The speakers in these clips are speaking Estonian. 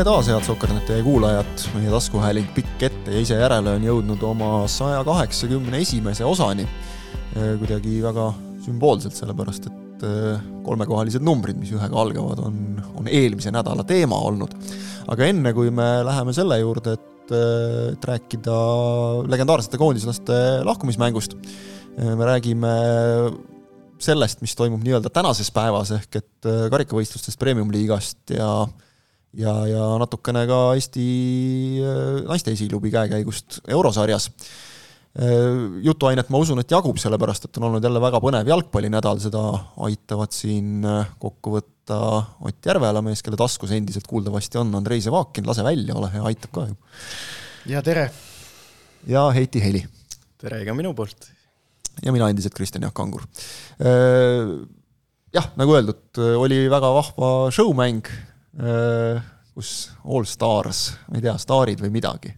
tere taas, head Sokkernete kuulajad, meie taskuhääling Pikk ette ja ise järele on jõudnud oma saja kaheksakümne esimese osani. kuidagi väga sümboolselt, sellepärast et äh, kolmekohalised numbrid, mis ühega algavad, on, on eelmise nädala teema olnud. aga enne, kui me läheme selle juurde, et, äh, et rääkida legendaarsete koondislaste lahkumismängust, äh, me räägime sellest, mis toimub nii-öelda tänases päevas, ehk et karikavõistlustest Premium-liigast ja ja, ja natukene ka Eesti naiste esiklubi käekäigust eurosarjas Äh, jutuainet ma usun, et jagub, sellepärast et on olnud jälle väga põnev jalgpallinädal, seda aitavad siin äh, kokku võtta Ott Järveala mees, kelle taskus endiselt kuuldavasti on Andrei Zevakin, lase välja, ole hea, aitab ka ju. ja tere! ja Heiti Heli. tere ka minu poolt! ja mina endiselt Kristjan Jaak Kangur. Äh, jah, nagu öeldud, oli väga vahva showmäng, kus All Stars, ma ei tea, staarid või midagi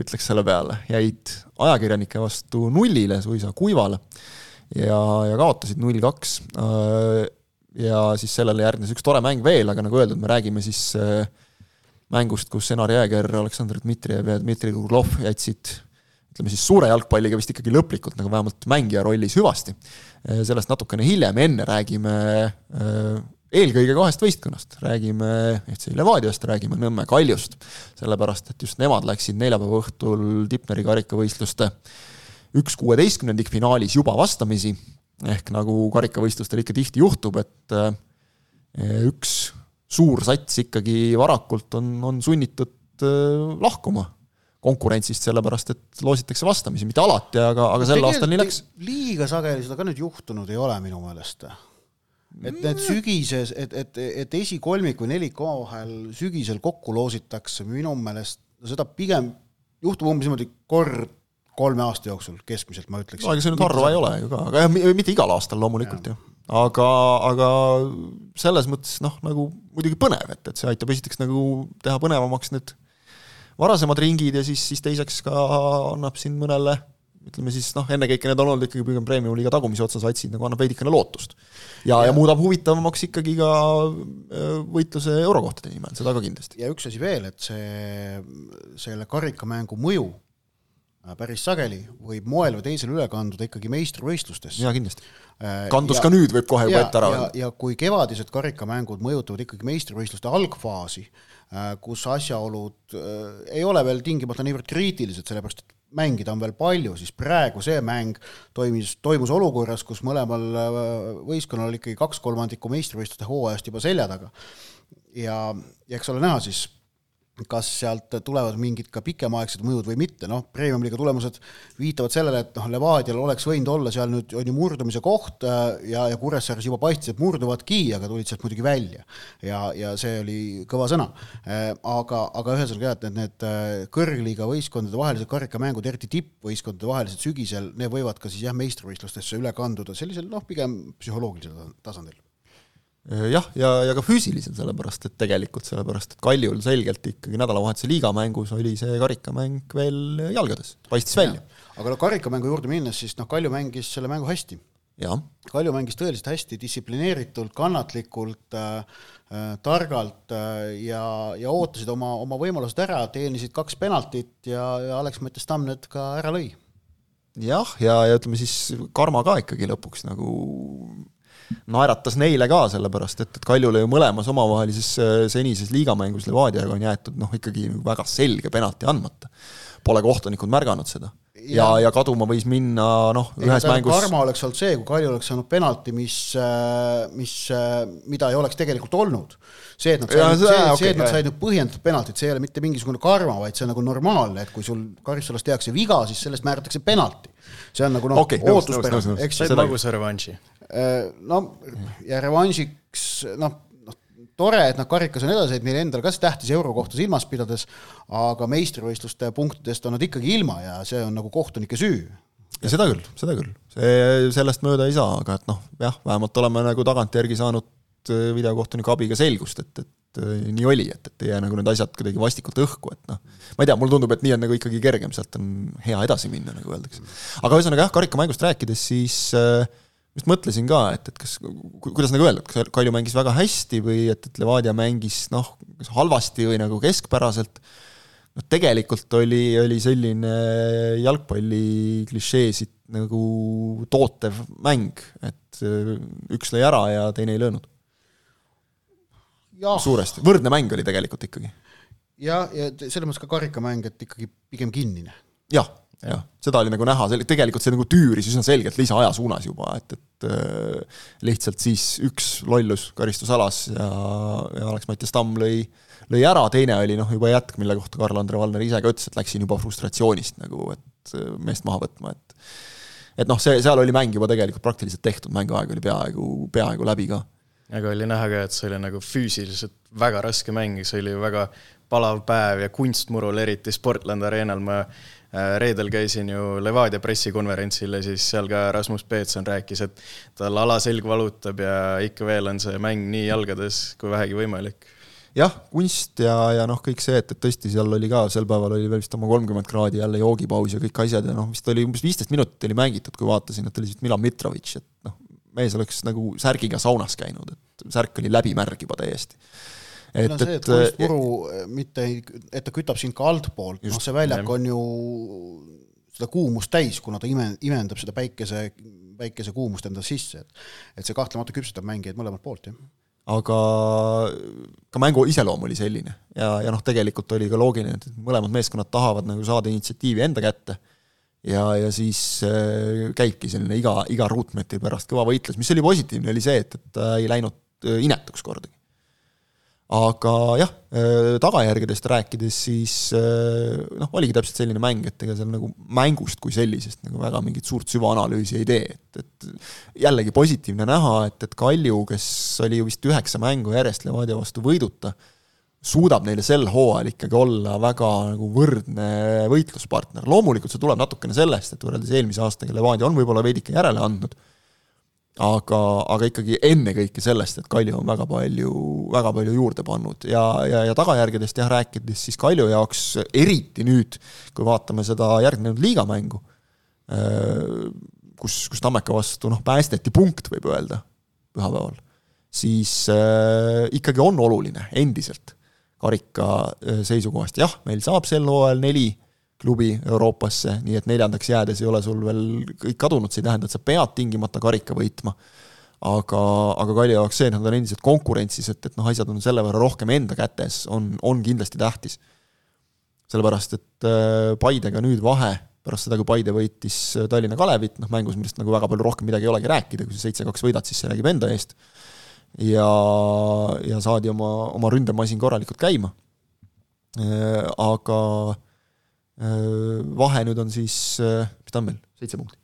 ütleks selle peale, jäid ajakirjanike vastu nullile, suisa kuivale ja, ja kaotasid null kaks. Äh, ja siis sellele järgnes üks tore mäng veel, aga nagu öeldud, me räägime siis äh, mängust, kus Enar Jääger, Aleksandr Dmitrijev ja Dmitri Kuglov jätsid ütleme siis suure jalgpalliga vist ikkagi lõplikult nagu vähemalt mängija rollis hüvasti. Äh, sellest natukene hiljem, enne räägime eelkõige kahest võistkonnast, räägime FC Levadiast, räägime Nõmme Kaljust, sellepärast et just nemad läksid neljapäeva õhtul Tipneri karikavõistluste üks kuueteistkümnendik finaalis juba vastamisi, ehk nagu karikavõistlustel ikka tihti juhtub, et eh, üks suur sats ikkagi varakult on, on sunnitud eh, lahkuma konkurentsist, sellepärast et loositakse vastamisi, mitte alati, aga, aga sel aastal nii läks. liiga sageli seda ka nüüd juhtunud ei ole minu meelest et need sügises, et, et, et esikolmik või nelik omavahel sügisel kokku loositakse, minu meelest seda pigem juhtub umbes niimoodi kord kolme aasta jooksul keskmiselt, ma ütleks. no ega see nüüd harva ei ole ju ka, aga jah, mitte igal aastal loomulikult ju. aga, aga selles mõttes noh, nagu muidugi põnev, et, et see aitab esiteks nagu teha põnevamaks need varasemad ringid ja siis, siis teiseks ka annab siin mõnele ütleme siis noh, ennekõike need on olnud ikkagi pigem premium-liiga tagumise otsa satsid, nagu annab veidikene lootust. ja, ja., ja muudab huvitavamaks ikkagi ka äh, võitluse eurokohtade nimel, seda ka kindlasti. ja üks asi veel, et see, selle karikamängu mõju äh, päris sageli võib moel või teisel üle kanduda ikkagi meistrivõistlustesse. jaa, kindlasti. Äh, kandus ja, ka nüüd, võib kohe juba ette ära öelda. ja kui kevadised karikamängud mõjutavad ikkagi meistrivõistluste algfaasi, kus asjaolud ei ole veel tingimata niivõrd kriitilised, sellepärast et mängida on veel palju, siis praegu see mäng toimis, toimus olukorras, kus mõlemal äh, võistkonnal oli ikkagi kaks kolmandikku meistrivõistluste hooajast juba selja taga. ja, ja eks ole näha siis kas sealt tulevad mingid ka pikemaaegsed mõjud või mitte, noh, Premium-liiga tulemused viitavad sellele, et noh, Levadial oleks võinud olla seal nüüd, on ju murdumise koht äh, ja, ja Kuressaares juba paistis, et murduvadki, aga tulid sealt muidugi välja. ja, ja see oli kõva sõna. Äh, aga, aga ühesõnaga jah, et need, need äh, kõrgliiga võistkondade vahelised karikamängud, eriti tippvõistkondade vahelised sügisel, need võivad ka siis jah, meistrivõistlustesse üle kanduda sellisel noh, pigem psühholoogilisel tasandil jah, ja, ja ka füüsiliselt, sellepärast et tegelikult, sellepärast et Kaljul selgelt ikkagi nädalavahetuse liigamängus oli see karikamäng veel jalgades, paistis ja. välja. aga no karikamängu juurde minnes, siis noh, Kalju mängis selle mängu hästi. Kalju mängis tõeliselt hästi, distsiplineeritult, kannatlikult äh,, äh, targalt äh, ja, ja ootasid oma, oma võimalused ära, teenisid kaks penaltit ja, ja Alex Mõttes-Tamm need ka ära lõi jah, ja, ja ütleme siis karma ka ikkagi lõpuks nagu naeratas neile ka, sellepärast et, et Kaljule ju mõlemas omavahelises äh, senises liigamängus Levadiaga on jäetud noh, ikkagi väga selge penalti andmata. Pole kohtunikud märganud seda. ja, ja, ja kaduma võis minna noh, ühes Ei, mängus karma oleks olnud see, kui Kalju oleks saanud penalti, mis, äh, mis, äh, mida ei oleks tegelikult olnud. see, et nad said, see, okay, see, et nad said nüüd põhjendatud penaltit, see ei ole mitte mingisugune karma, vaid see on nagu normaalne, et kui sul karistusalas tehakse viga, siis sellest määratakse penalti. see on nagu noh okay,, ootuspärane, eks. said magusa revanši Äh, no ja revanšiks noh, noh tore, et noh, karikas on edasi, et meil endal ka see tähtis euro kohta silmas pidades, aga meistrivõistluste punktidest on nad ikkagi ilma ja see on nagu kohtunike süü. ja seda küll, seda küll, see, sellest mööda ei saa, aga et noh, jah, vähemalt oleme nagu tagantjärgi saanud äh, videokohtuniku abiga selgust, et, et äh, nii oli, et, et ei jää nagu need asjad kuidagi vastikult õhku, et noh, ma ei tea, mulle tundub, et nii on nagu ikkagi kergem, sealt on hea edasi minna, nagu öeldakse. aga ühesõnaga jah, karikamängust rääkides, siis äh, just mõtlesin ka, et, et kas, kuidas nagu öelda, et kas Kalju mängis väga hästi või et, et Levadia mängis noh, kas halvasti või nagu keskpäraselt, noh tegelikult oli, oli selline jalgpalli klišeesid nagu tootev mäng, et äh, üks lõi ära ja teine ei löönud. suuresti, võrdne mäng oli tegelikult ikkagi. jah, ja selles mõttes ka karikamäng, et ikkagi pigem kinnine. jah jah, seda oli nagu näha, tegelikult see nagu tüüris üsna selgelt lisaaja suunas juba, et, et äh, lihtsalt siis üks lollus karistusalas ja, ja Alex-Mattias Tamm lõi, lõi ära, teine oli noh, juba jätk, mille kohta Karl-Andre Valner ise ka ütles, et läksin juba frustratsioonist nagu, et äh, meest maha võtma, et et noh, see, seal oli mäng juba tegelikult praktiliselt tehtud, mänguaeg oli peaaegu, peaaegu läbi ka. aga oli näha ka, et see oli nagu füüsiliselt väga raske mäng, see oli väga palav päev ja kunstmurul, eriti Sportland Arenal ma reedel käisin ju Levadia pressikonverentsil ja siis seal ka Rasmus Peetson rääkis, et tal alaselg valutab ja ikka veel on see mäng nii jalgades kui vähegi võimalik. jah, kunst ja, ja noh, kõik see, et, et tõesti seal oli ka, sel päeval oli veel vist oma kolmkümmend kraadi jälle joogipaus ja kõik asjad ja noh, vist oli umbes viisteist minutit oli mängitud, kui vaatasin, et oli vist Milan Mitrovic, et noh, mees oleks nagu särgiga saunas käinud, et särk oli läbimärg juba täiesti et, see, et kunstmuru äh, mitte ei, et ta kütab sind ka altpoolt, noh see väljak jah. on ju seda kuumust täis, kuna ta ime, imendab seda päikese, päikese kuumust enda sisse, et et see kahtlemata küpsetab mängijaid mõlemalt poolt, jah. Aga ka mängu iseloom oli selline. Ja, ja noh, tegelikult oli ka loogiline, et mõlemad meeskonnad tahavad nagu saada initsiatiivi enda kätte. Ja, ja siis äh, käibki selline iga, iga ruutmeetri pärast kõva võitlus, mis oli positiivne, oli see, et, et ta ei läinud äh, inetuks kordagi aga jah, äh, tagajärgedest rääkides, siis äh, noh, oligi täpselt selline mäng, et ega seal nagu mängust kui sellisest nagu väga mingit suurt süvaanalüüsi ei tee, et, et jällegi positiivne näha, et, et Kalju, kes oli ju vist üheksa mängu järjest Levadia vastu võiduta, suudab neile sel hooajal ikkagi olla väga nagu võrdne võitluspartner, loomulikult see tuleb natukene sellest, et võrreldes eelmise aastaga Levadia on võib-olla veidike järele andnud aga, aga ikkagi ennekõike sellest, et Kalju on väga palju, väga palju juurde pannud ja, ja, ja tagajärgedest jah, rääkides siis Kalju jaoks eriti nüüd, kui vaatame seda järgnenud liigamängu, kus, kus Tammeka vastu noh, päästeti punkt, võib öelda, pühapäeval, siis äh, ikkagi on oluline endiselt karika seisukohast, jah, meil saab sel hooajal neli klubi Euroopasse, nii et neljandaks jäädes ei ole sul veel kõik kadunud, see ei tähenda, et sa pead tingimata karika võitma. aga, aga Kalju jaoks see, et nad on endiselt konkurentsis, et, et noh, asjad on selle võrra rohkem enda kätes, on, on kindlasti tähtis. sellepärast, et äh, Paidega nüüd vahe, pärast seda, kui Paide võitis äh, Tallinna Kalevit, noh mängus, millest nagu väga palju rohkem midagi ei olegi rääkida, kui sa seitse-kaks võidad, siis see räägib enda eest, ja, ja saadi oma, oma ründemasin korralikult käima. Äh, aga vahe nüüd on siis, äh, mis ta on meil, seitse punkti?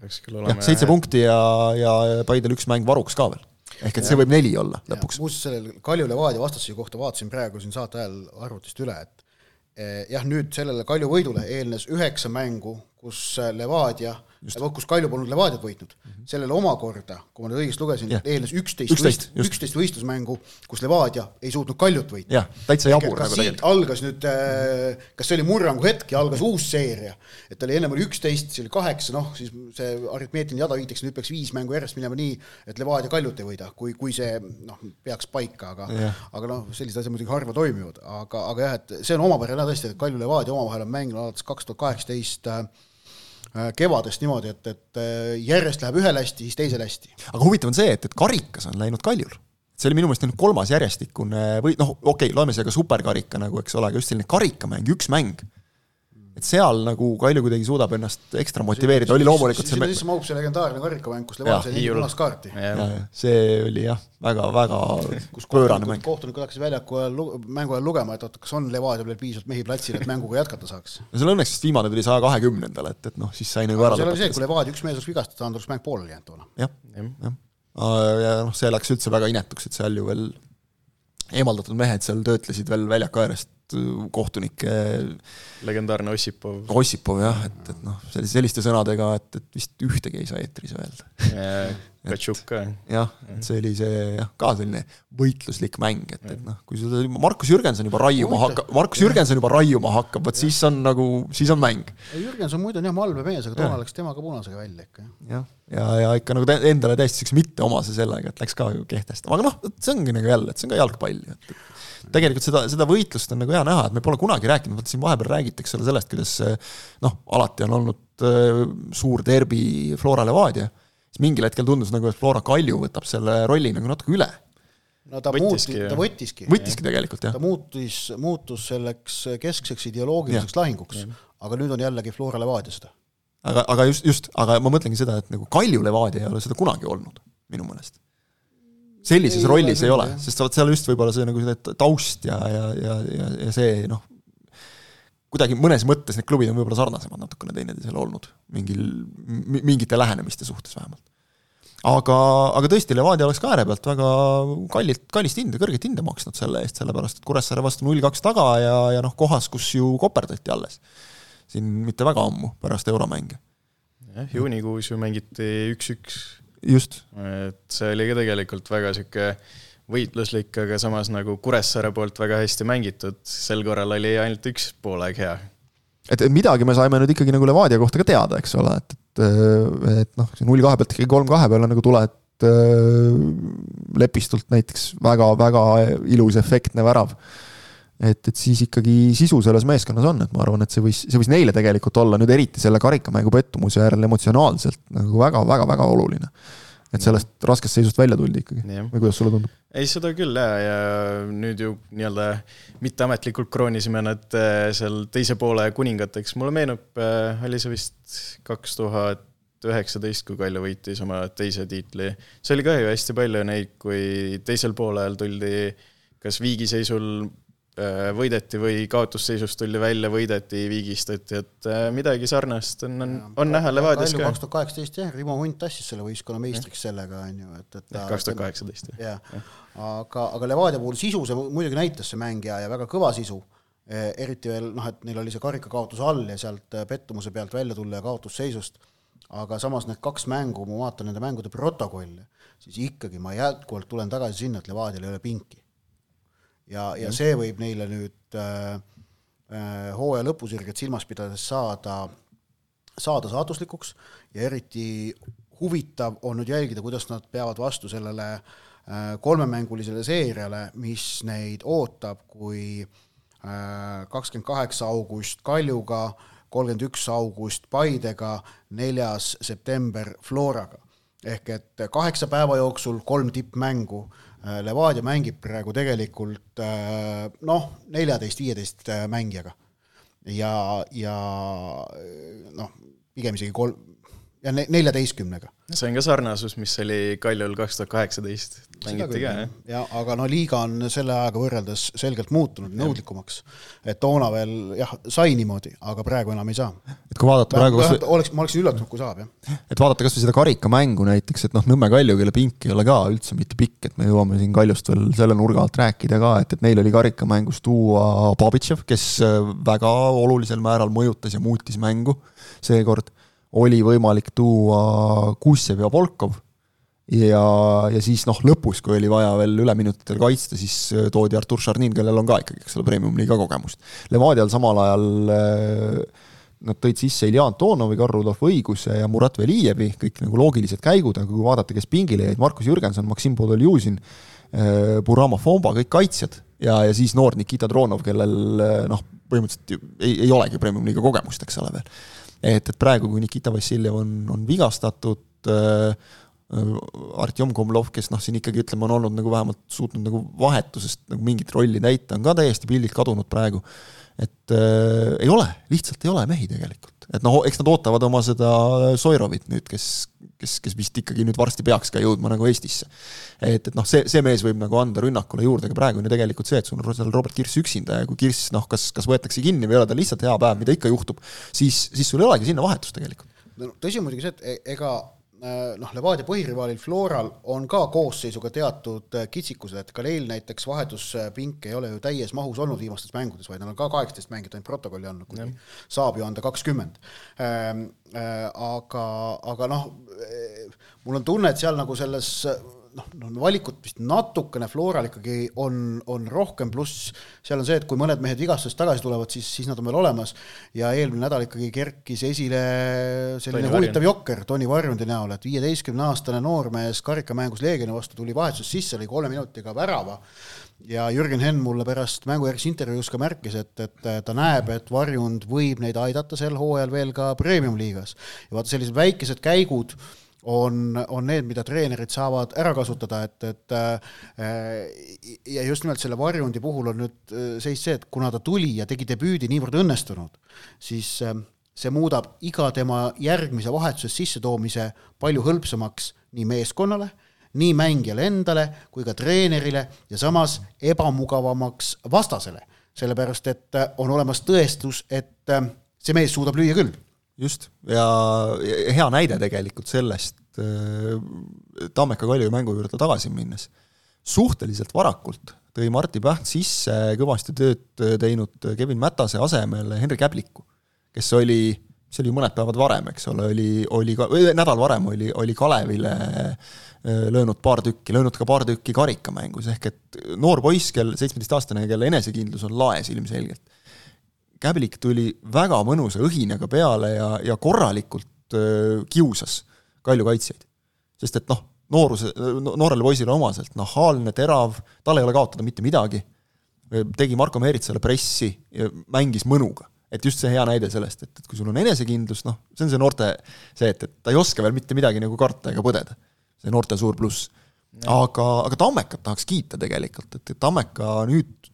peaks küll olema. seitse punkti ja, ja Paidel üks mäng varuks ka veel. ehk et ja. see võib neli olla lõpuks. muuseas, sellel Kalju Levadia vastase kohta vaatasin praegu siin saate ajal arvutist üle, et eh, jah, nüüd sellele Kalju võidule eelnes üheksa mängu, kus Levadia kus Kalju polnud Levadiat võitnud mm, -hmm. sellele omakorda, kui ma nüüd õigesti lugesin yeah., eelnes üksteist, üksteist, võistlusmängu, kus Levadia ei suutnud Kaljut võita. jah, täitsa jabur nagu tegelikult. algas nüüd äh,, kas see oli murrangu hetk ja algas uus seeria, et oli ennem oli üksteist, siis oli kaheksa, noh, siis see aritmeetiline jada viitaks, nüüd peaks viis mängu järjest minema nii, et Levadia Kaljut ei võida, kui, kui see noh, peaks paika, aga yeah. aga noh, sellised asjad muidugi harva toimivad, aga, aga jah, et see on omapärane tõesti, et Kalju Levadia omavahel on mänginud alates kaks tuhat kaheksateist Äh, kevadest niimoodi, et, et äh, järjest läheb ühel hästi, siis teisel hästi. aga huvitav on see, et, et karikas on läinud Kaljul. see oli minu meelest nüüd kolmas järjestikune või noh, okei okay,, loeme siia ka superkarika nagu, eks ole, aga just selline karikamäng, üks mäng et seal nagu Kalju kuidagi suudab ennast ekstra motiveerida, oli loomulikult see sinna sisse mahub see legendaarne karikamäng, kus Levadia sai neli punast kaarti. see oli jah, väga, väga pöörane mäng. kohtunikud hakkasid väljaku ajal, mängu ajal lugema, et oota, kas on Levadial veel piisavalt mehi platsil, et mänguga jätkata saaks. no seal õnneks vist viimane tuli saja kahekümnendal, et, et noh, siis sai nagu ära lõpetada. seal oli see, kui Levadia üks mees oleks vigastada saanud, oleks mäng pooleli jäänud toona. jah, jah. ja noh, see läks üldse väga inetuks, et seal ju veel eemaldatud mehed seal töötlesid veel väljaku äärest kohtunike legendaarne Ossipov. Ossipov jah, et, et noh, sellise, selliste sõnadega, et, et vist ühtegi ei saa eetris öelda. Katšuk ka. jah, et see oli see jah, ka selline võitluslik mäng, et, et noh, kui sul Markus Jürgenson juba raiuma hakkab, Markus Jürgenson juba raiuma hakkab, vot siis on nagu, siis on mäng. Jürgenson muidu on jah malbe mees, aga toona läks temaga punasega välja ikka. jah, ja, ja ikka nagu endale täiesti siukse mitteomase sellega, et läks ka ju kehtestama, aga noh, see ongi nagu jälle, et see on ka jalgpall ju, et tegelikult seda, seda võitlust on nagu hea näha, et me pole kunagi rääkinud, vot siin vahepeal räägitakse sellest, kuidas noh, alati on olnud äh, suur derbi Flora Levadia, siis mingil hetkel tundus nagu, et Flora Kalju võtab selle rolli nagu natuke üle no ta võttiski, muuti, ta võttiski. võttiski tegelikult, jah. ta muutus, muutus selleks keskseks ideoloogiliseks ja. lahinguks, aga nüüd on jällegi Flora Levadia seda. aga, aga just, just, aga ma mõtlengi seda, et nagu Kalju Levadia ei ole seda kunagi olnud, minu meelest sellises ei rollis ei ole, sest vot seal just võib-olla see nagu see taust ja, ja, ja, ja, ja see noh, kuidagi mõnes mõttes need klubid on võib-olla sarnasemad natukene teineteisele olnud, mingil, mingite lähenemiste suhtes vähemalt. aga, aga tõesti, Levadia oleks ka ääre pealt väga kallilt, kallist hinda, kõrget hinda maksnud selle eest, sellepärast et Kuressaare vastu null kaks taga ja, ja noh, kohas, kus ju koperdati alles. siin mitte väga ammu, pärast euromänge. jah, juunikuus ju mängiti üks-üks just. et see oli ka tegelikult väga sihuke võitluslik, aga samas nagu Kuressaare poolt väga hästi mängitud, sel korral oli ainult üks poolaeg hea. et midagi me saime nüüd ikkagi nagu Levadia kohta ka teada, eks ole, et, et, et noh, null kahe pealt ikkagi kolm kahe peale nagu tuled lepistult näiteks väga-väga ilus efektne värav et, et siis ikkagi sisu selles meeskonnas on, et ma arvan, et see võis, see võis neile tegelikult olla nüüd eriti selle karikamängu pettumuse järel emotsionaalselt nagu väga-väga-väga oluline. et sellest raskest seisust välja tuldi ikkagi või kuidas sulle tundub? ei, seda küll ja, ja nüüd ju nii-öelda mitteametlikult kroonisime nad äh, seal teise poole kuningateks, mulle meenub, äh, oli see vist kaks tuhat üheksateist, kui Kalju võitis oma teise tiitli. see oli ka ju hästi palju neid, kui teisel poolel tuldi kas viigiseisul võideti või kaotusseisust tuldi välja, võideti, viigistati, et äh, midagi sarnast on, on, on näha Levadias ka. kaks tuhat kaheksateist jah, Rimo Hunt tassis selle võistkonna meistriks sellega, on ju, et, et kaks tuhat kaheksateist, jah. aga, aga Levadia puhul sisu see muidugi näitas, see mäng ja, väga kõva sisu, e, eriti veel noh, et neil oli see karikakaotus all ja sealt äh, pettumuse pealt välja tulla ja kaotusseisust, aga samas need kaks mängu, ma vaatan nende mängude protokolle, siis ikkagi ma jätkuvalt tulen tagasi sinna, et Levadial ei ole pinki ja, ja see võib neile nüüd äh, äh, hooaja lõpusirget silmas pidades saada, saada saatuslikuks. Ja eriti huvitav on nüüd jälgida, kuidas nad peavad vastu sellele äh, kolmemängulisele seeriale, mis neid ootab, kui äh, kakskümmend kaheksa august Kaljuga, kolmkümmend üks august Paidega, neljas september Floraga. ehk et kaheksa päeva jooksul kolm tippmängu. Äh, Levadia mängib praegu tegelikult äh, noh, neljateist-viieteist äh, mängijaga. ja, ja noh, pigem isegi kolm, ja neljateistkümnega. see on ka sarnasus, mis oli Kaljul kaks tuhat kaheksateist, mängiti ka, jah? ja aga no liiga on selle ajaga võrreldes selgelt muutunud, nõudlikumaks. et toona veel jah, sai niimoodi, aga praegu enam ei saa. et kui vaadata praegu kas või... oleks, ma oleksin üllatunud, kui saab, jah. et vaadata kas või seda karikamängu näiteks, et noh, Nõmme Kalju, kelle pink ei ole ka üldse mitte pikk, et me jõuame siin Kaljust veel selle nurga alt rääkida ka, et, et neil oli karikamängus tuua Babitšev, kes väga olulisel määral mõjutas ja muutis mängu seekord oli võimalik tuua Kussev ja Volkov. Ja, ja siis noh, lõpus, kui oli vaja veel üleminutitel kaitsta, siis äh, toodi Artur Šarnin, kellel on ka ikkagi, eks ole, premium-liiga kogemust. Levadial samal ajal äh, nad tõid sisse Ilja Antonovi, Karl-Rudolf Õiguse ja Murat Velijevi, kõik nagu loogilised käigud, aga kui vaadata, kes pingile jäid, Markus Jürgenson, Maksim Podoljuzin, äh, Burama Fomba, kõik kaitsjad. Ja, ja siis noor Nikita Dronov, kellel noh, põhimõtteliselt ei, ei olegi premium-liiga kogemust, eks ole veel et, et praegu, kui Nikita Vassiljev on, on vigastatud äh,, Artjom Komlov, kes noh, siin ikkagi ütleme, on olnud nagu vähemalt suutnud nagu vahetusest nagu mingit rolli täita, on ka täiesti pildilt kadunud praegu. Et äh, ei ole, lihtsalt ei ole mehi tegelikult et noh, eks nad ootavad oma seda Soirovit nüüd, kes, kes, kes vist ikkagi nüüd varsti peaks ka jõudma nagu Eestisse. et, et noh, see, see mees võib nagu anda rünnakule juurde, aga praegu on ju tegelikult see, et sul on seal Robert Kirss üksinda ja kui Kirss noh, kas, kas võetakse kinni või ei ole tal lihtsalt hea päev, mida ikka juhtub, siis, siis sul ei olegi sinna vahetust tegelikult. no tõsi on muidugi see, et e-, ega noh, Levadia põhirivaalil Floral on ka koosseisuga teatud äh, kitsikused, et ka neil näiteks vahetuspink ei ole ju täies mahus olnud viimastes mängudes, vaid nad on ka kaheksateist mängijat ainult protokolli andnud, kuigi saab ju anda kakskümmend. Ähm, aga, aga noh, mul on tunne, et seal nagu selles noh, noh valikut vist natukene Floral ikkagi on, on rohkem, pluss seal on see, et kui mõned mehed vigastusest tagasi tulevad, siis, siis nad on veel olemas. Ja eelmine nädal ikkagi kerkis esile selline huvitav jokker Toni Varjundi näol, et viieteistkümne aastane noormees karikamängus Leegioni vastu tuli vahetuses sisse, lõi kolme minutiga värava. Ja Jürgen Henn mulle pärast mängujärgses intervjuus ka märkis, et, et ta näeb, et Varjund võib neid aidata sel hooajal veel ka premium-liigas. ja vaata, sellised väikesed käigud on, on need, mida treenerid saavad ära kasutada, et, et äh, ja just nimelt selle varjundi puhul on nüüd äh, seis see, et kuna ta tuli ja tegi debüüdi niivõrd õnnestunud, siis äh, see muudab iga tema järgmise vahetuses sissetoomise palju hõlpsamaks nii meeskonnale, nii mängijale endale kui ka treenerile ja samas ebamugavamaks vastasele, sellepärast et on olemas tõestus, et see mees suudab lüüa küll just, ja hea näide tegelikult sellest äh, Tammeka Kalju mängu juurde tagasi minnes. suhteliselt varakult tõi Martti Päht sisse kõvasti tööd teinud Kevin Mätase asemel Henri Käbliku, kes oli, see oli mõned päevad varem, eks ole, oli, oli ka, või nädal varem oli, oli Kalevile äh, löönud paar tükki, löönud ka paar tükki karikamängus, ehk et noor poiss, kel, seitsmeteistaastane, kelle enesekindlus on laes ilmselgelt Käblik tuli väga mõnusa õhinaga peale ja, ja korralikult öö, kiusas Kalju kaitsjaid. sest et noh, nooruse, noorele poisile omaselt nahaalne, terav, tal ei ole kaotada mitte midagi, tegi Marko Meeritsale pressi ja mängis mõnuga. et just see hea näide sellest, et, et kui sul on enesekindlus, noh, see on see noorte see, et, et ta ei oska veel mitte midagi nagu karta ega põdeda. see noorte suur pluss. aga, aga Tammekat tahaks kiita tegelikult, et, et Tammeka nüüd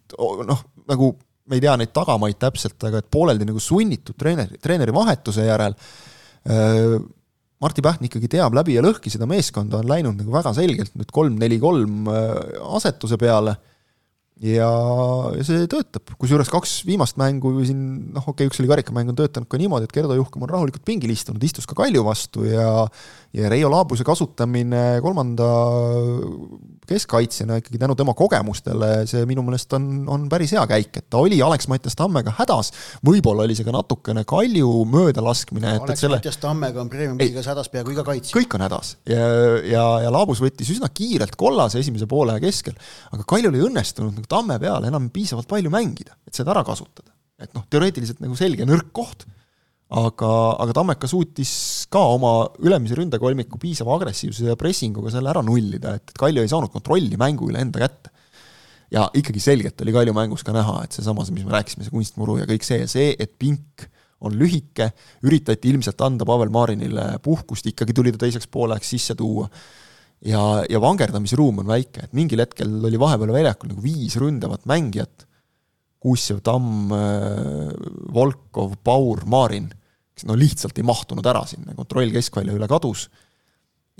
noh, nagu me ei tea neid tagamaid täpselt, aga et pooleldi nagu sunnitud treeneri, treeneri vahetuse järel äh, Martti Pähn ikkagi teab läbi ja lõhki seda meeskonda, on läinud nagu väga selgelt nüüd kolm-neli-kolm asetuse peale ja, ja see töötab, kusjuures kaks viimast mängu siin noh, okei okay,, üks oli karikamäng, on töötanud ka niimoodi, et Gerdo Juhkum on rahulikult pingil istunud, istus ka Kalju vastu ja ja Reio Laabuse kasutamine kolmanda keskkaitsjana ikkagi tänu tema kogemustele, see minu meelest on, on päris hea käik, et ta oli Alex-Mattias Tammega hädas, võib-olla oli see ka natukene Kalju möödalaskmine no,. Alex-Mattias Tammega on Premium-liigas hädas peaaegu iga kaitsja. kõik on hädas ja, ja, ja Laabus võttis üsna kiirelt kollase esimese poole keskel, aga Kaljul ei õnnestunud nagu Tamme peale enam piisavalt palju mängida, et seda ära kasutada. et noh, teoreetiliselt nagu selge nõrk koht aga, aga Tammeka suutis ka oma ülemise ründekolmiku piisava agressiivsuse ja pressinguga selle ära nullida, et, et Kalju ei saanud kontrolli mängu üle enda kätte. ja ikkagi selgelt oli Kalju mängus ka näha, et seesama, mis me rääkisime, see kunstmuru ja kõik see ja see, et pink on lühike, üritati ilmselt anda Pavel Marinile puhkust, ikkagi tuli ta teiseks pooleks sisse tuua ja, ja vangerdamisruum on väike, et mingil hetkel oli vahepeal väljakul nagu viis ründavat mängijat, Kuussev, Tamm, Volkov, Paur, Marin kes no lihtsalt ei mahtunud ära sinna, kontroll keskvälja üle kadus.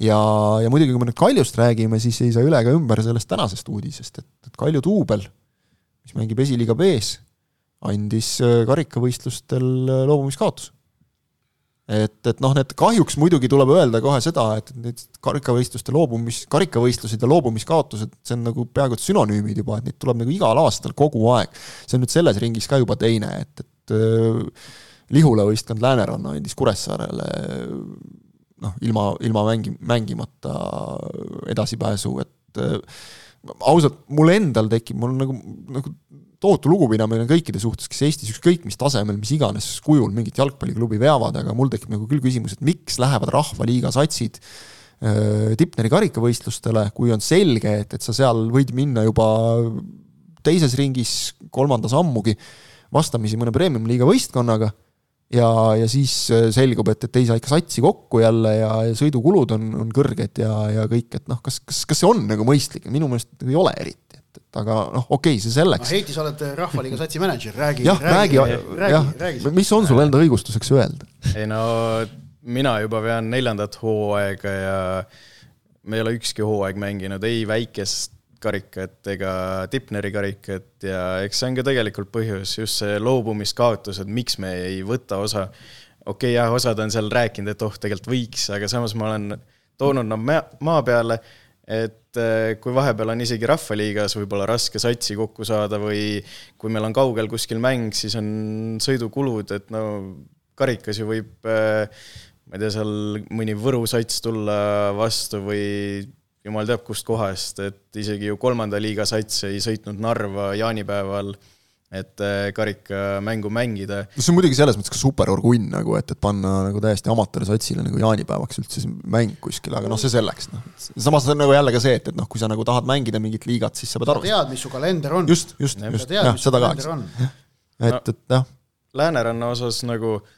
ja, ja muidugi, kui me nüüd Kaljust räägime, siis ei saa üle ega ümber sellest tänasest uudisest, et, et Kalju duubel, mis mängib esiliiga B-s, andis äh, karikavõistlustel äh, loobumiskaotuse. Et, et noh, need kahjuks muidugi tuleb öelda kohe seda, et need karikavõistluste loobumis, karikavõistlused ja loobumiskaotused, see on nagu peaaegu et sünonüümid juba, et neid tuleb nagu igal aastal kogu aeg. see on nüüd selles ringis ka juba teine, et, et äh, Lihula võistkond Lääneranna andis Kuressaarele noh, ilma, ilma mängi-, mängimata edasipääsu, et äh, ausalt, mul endal tekib, mul nagu, nagu tohutu lugupidamine kõikide suhtes, kes Eestis ükskõik mis tasemel, mis iganes kujul mingit jalgpalliklubi veavad, aga mul tekib nagu küll küsimus, et miks lähevad Rahvaliiga satsid äh, Tipneri karikavõistlustele, kui on selge, et, et sa seal võid minna juba teises ringis, kolmandas ammugi, vastamisi mõne premium-liiga võistkonnaga ja, ja siis äh, selgub, et, et ei saa ikka satsi kokku jälle ja, ja sõidukulud on, on kõrged ja, ja kõik, et noh, kas, kas, kas see on nagu mõistlik, minu meelest ei ole eriti, aga noh, okei okay,, see selleks no,. Heiti, sa oled Rahvaliiga satsi mänedžer, räägi, räägi, räägi, räägi, mis on sul enda õigustuseks öelda? ei no mina juba vean neljandat hooaega ja me ei ole ükski hooaeg mänginud ei väikest karikat ega Tipneri karikat ja eks see on ka tegelikult põhjus, just see loobumiskaotus, et miks me ei võta osa okei okay, jah, osad on seal rääkinud, et oh, tegelikult võiks, aga samas ma olen toonud nad maa, maa peale, et äh, kui vahepeal on isegi Rahvaliigas võib-olla raske satsi kokku saada või kui meil on kaugel kuskil mäng, siis on sõidukulud, et no karikas ju võib, äh, ma ei tea, seal mõni Võru sats tulla vastu või jumal teab kust kohast, et isegi ju kolmanda liiga sats ei sõitnud Narva jaanipäeval et äh, karikamängu mängida. no see on muidugi selles mõttes ka super orgunn nagu, et, et panna nagu täiesti amatöörsatsile nagu jaanipäevaks üldse see mäng kuskile, aga noh, see selleks, noh. samas on nagu jälle ka see, et, et noh, kui sa nagu tahad mängida mingit liigat, siis sa pead aru. tead, mis su kalender on. just, just, just, jah, seda ka, eks. et, et jah. Lääneranna osas nagu äh,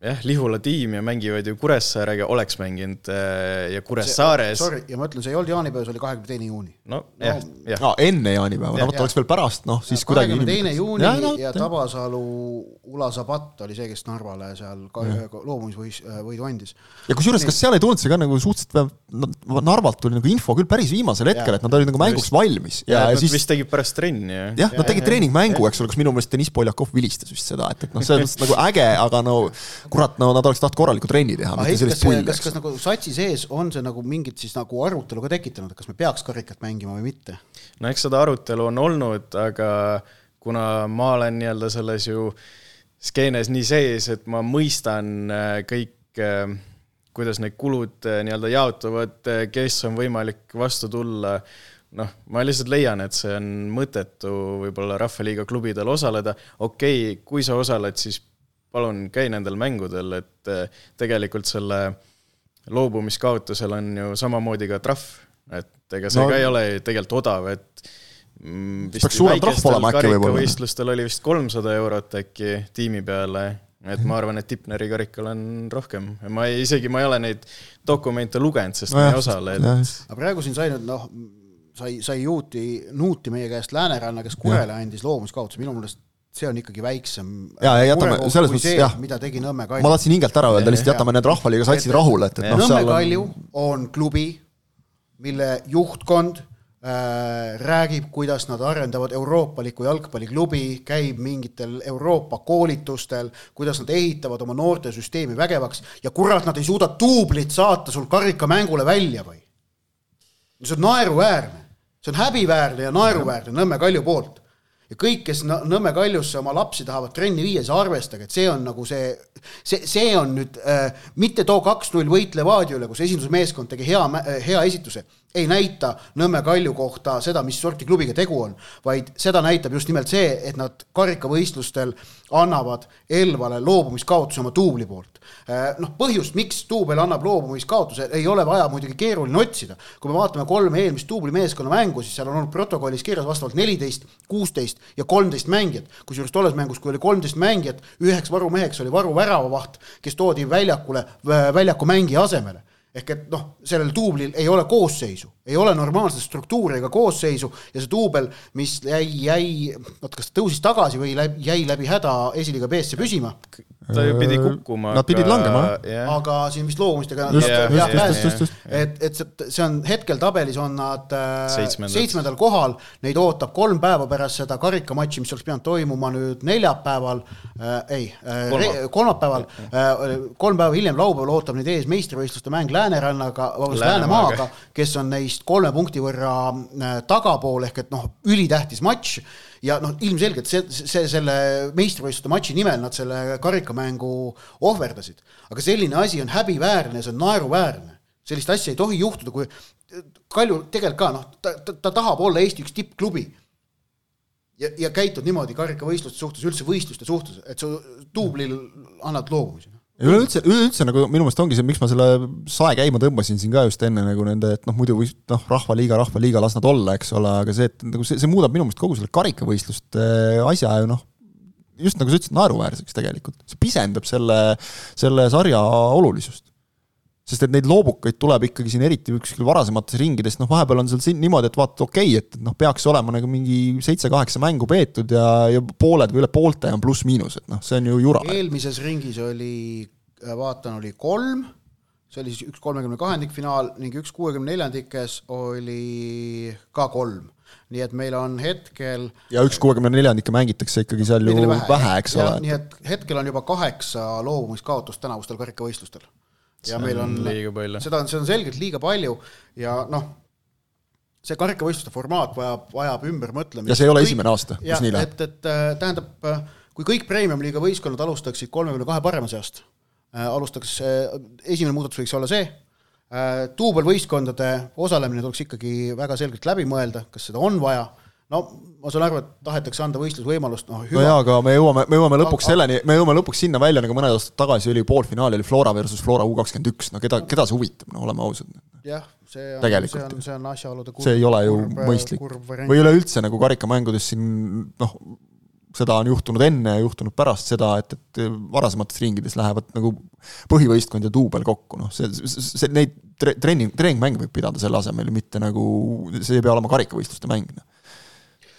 jah, Lihula tiim ja mängivad ju Kuressaarega, oleks mänginud äh, ja Kuressaares. Sorry, ja ma ütlen, see ei olnud jaanipäev, see oli kahekümne teine juuni. no jah, jah. aa, enne jaanipäeva, no vot oleks veel pärast, noh siis kuidagi kahekümne teine juuni ja, no, ja Tabasalu Ula Sabat oli see, kes Narvale seal loobumisvõidu andis. ja kusjuures, kas seal ei tulnud see ka nagu suhteliselt, Narvalt tuli nagu info küll päris viimasel hetkel, et nad olid nagu mänguks valmis. ja, ja siis vist tegid pärast trenni, jah? jah, nad tegid treeningmängu, eks ole, kus minu meelest Deniss Poljakov vilistas vist seda, et, et noh, selles mõttes nagu äge, aga no kurat, no nad oleks tahtnud korralikku trenni teha, mitte sellist pulli. kas, kas nagu satsi sees on see nagu mingit siis nagu arutelu ka tekitanud, et kas me peaks karikat mängima või mitte? no eks seda arutelu on olnud, aga kuna ma olen nii-öelda selles ju skeenes nii sees, et ma mõistan äh, kõik, äh, kuidas need kulud äh, nii-öelda jaotuvad, kes on võimalik vastu tulla, noh, ma lihtsalt leian, et see on mõttetu võib-olla Rahvaliiga klubidel osaleda, okei okay,, kui sa osaled, siis palun käi nendel mängudel, et eh, tegelikult selle loobumiskaotusel on ju samamoodi ka trahv, et ega see no, ka ei ole tegelikult odav, et mm, peaks suurem trahv olema äkki võib-olla. võistlustel oli vist kolmsada eurot äkki tiimi peale, et ma arvan, et Tipneri karikal on rohkem. ma ei, isegi ma ei ole neid dokumente lugenud, sest no, ma ei osale, et aga praegu siin sai nüüd noh, sai, sai juuti, nuuti meie käest Lääneranna, kes Kurele andis loobumiskaotuse, minu meelest see on ikkagi väiksem ja, ja jätame selles mõttes jah, mida tegi Nõmme Kalju. ma tahtsin hingelt ära öelda, lihtsalt jätame need Rahvaliiga satsid rahule, et, et noh, Nõmme Kalju on... on klubi, mille juhtkond äh, räägib, kuidas nad arendavad euroopalikku jalgpalliklubi, käib mingitel Euroopa koolitustel, kuidas nad ehitavad oma noortesüsteemi vägevaks ja kurat, nad ei suuda duublit saata sul karikamängule välja või? see on naeruväärne, see on häbiväärne ja naeruväärne Nõmme Kalju poolt ja kõik, kes Nõmme Kaljusse oma lapsi tahavad trenni viia, siis arvestage, et see on nagu see, see, see on nüüd äh, mitte too kaks-null võit Levadia üle, kus esindusmeeskond tegi hea, hea esituse, ei näita Nõmme Kalju kohta seda, mis sorti klubiga tegu on, vaid seda näitab just nimelt see, et nad karikavõistlustel annavad Elvale loobumiskaotuse oma duubli poolt. Äh, noh, põhjust, miks duubel annab loobumiskaotuse, ei ole vaja muidugi keeruline otsida. kui me vaatame kolme eelmist duubli meeskonna mängu, siis seal on olnud protokollis kirjas vastavalt neliteist, kuusteist ja kolmteist mängijat. kusjuures tolles mängus, kui oli kolmteist mängijat, üheks varumeheks oli varu väravavaht, kes toodi väljakule, väljaku mängija asemele ehk et noh, sellel duublil ei ole koosseisu, ei ole normaalset struktuuri ega koosseisu ja see duubel, mis jäi, jäi, oot, kas tõusis tagasi või läbi, jäi läbi häda esiliiga B-sse püsima? Ta ju pidi kukkuma. Nad pidid langema, jah. aga siin vist loomustega jah, pääses, et, et see, on hetkel tabelis on nad äh, seitsmendal kohal, neid ootab kolm päeva pärast seda karikamatši, mis oleks pidanud toimuma nüüd neljapäeval äh,, ei äh,, kolmapäeval. äh,, kolm päeva hiljem, laupäeval ootab neid ees meistrivõistluste mäng Läänerannaga, vabandust, Läänemaaga, kes on neist kolme punkti võrra äh, tagapool, ehk et noh, ülitähtis matš ja noh, ilmselgelt see, see, selle meistrivõistluste matši nimel nad selle karikamängu ohverdasid. aga selline asi on häbiväärne, see on naeruväärne. sellist asja ei tohi juhtuda, kui Kalju tegelikult ka noh, ta, ta, ta tahab olla Eesti üks tippklubi. ja, ja käitud niimoodi karikavõistluste suhtes, üldse võistluste suhtes, et sa duublil annad loobumise üleüldse, üleüldse nagu minu meelest ongi see, miks ma selle sae käima tõmbasin siin ka just enne nagu nende, et noh, muidu võis noh, Rahvaliiga, Rahvaliiga, las nad olla, eks ole, aga see, et nagu see, see muudab minu meelest kogu selle karikavõistluste asja ju noh, just nagu sa ütlesid, naeruväärseks tegelikult. see pisendab selle, selle sarja olulisust. Sest et neid loobukaid tuleb ikkagi siin eriti kuskil varasemates ringides, noh vahepeal on seal siin niimoodi, et vaata, okei okay,, et noh, peaks olema nagu mingi seitse-kaheksa mängu peetud ja, ja pooled või üle poolte on pluss-miinus, et noh, see on ju jura. eelmises ringis oli, vaatan, oli kolm see oli siis üks kolmekümne kahendikfinaal ning üks kuuekümne neljandikes oli ka kolm. nii et meil on hetkel ja üks kuuekümne neljandikke mängitakse ikkagi seal ju vähe, vähe, eks ole. nii et hetkel on juba kaheksa loobumiskaotust tänavustel karikavõistlustel. Ja See meil on on, liiga palju. seda on, see on selgelt liiga palju ja noh, see karikavõistluste formaat vajab, vajab ümbermõtlemist. ja see ei ole esimene aasta, kus nii läheb. et, et äh, tähendab, äh, kui kõik premium-liiga võistkonnad alustaksid kolmekümne kahe parema seast, alustaks, esimene muudatus võiks olla see, duubelvõistkondade osalemine tuleks ikkagi väga selgelt läbi mõelda, kas seda on vaja no ma saan aru, et tahetakse anda võistlusvõimalust, noh no jaa, aga me jõuame, me jõuame lõpuks aga, selleni, me jõuame lõpuks sinna välja, nagu mõned aastad tagasi oli poolfinaal oli Flora versus Flora U kakskümmend üks, no keda, keda see huvitab, no oleme ausad. jah, see on, see on, see on asjaolude kurb, see ei ole ju kurb, mõistlik. või üleüldse nagu karikamängudes siin noh, seda on juhtunud enne ja juhtunud pärast seda, et, et varasemates ringides lähevad nagu põhivõistkond ja duubel kokku, noh, see, see, neid tre-, treening, treeningmänge võib pidada selle asemel, mitte nagu, see ei pea olema karikavõistluste mäng, noh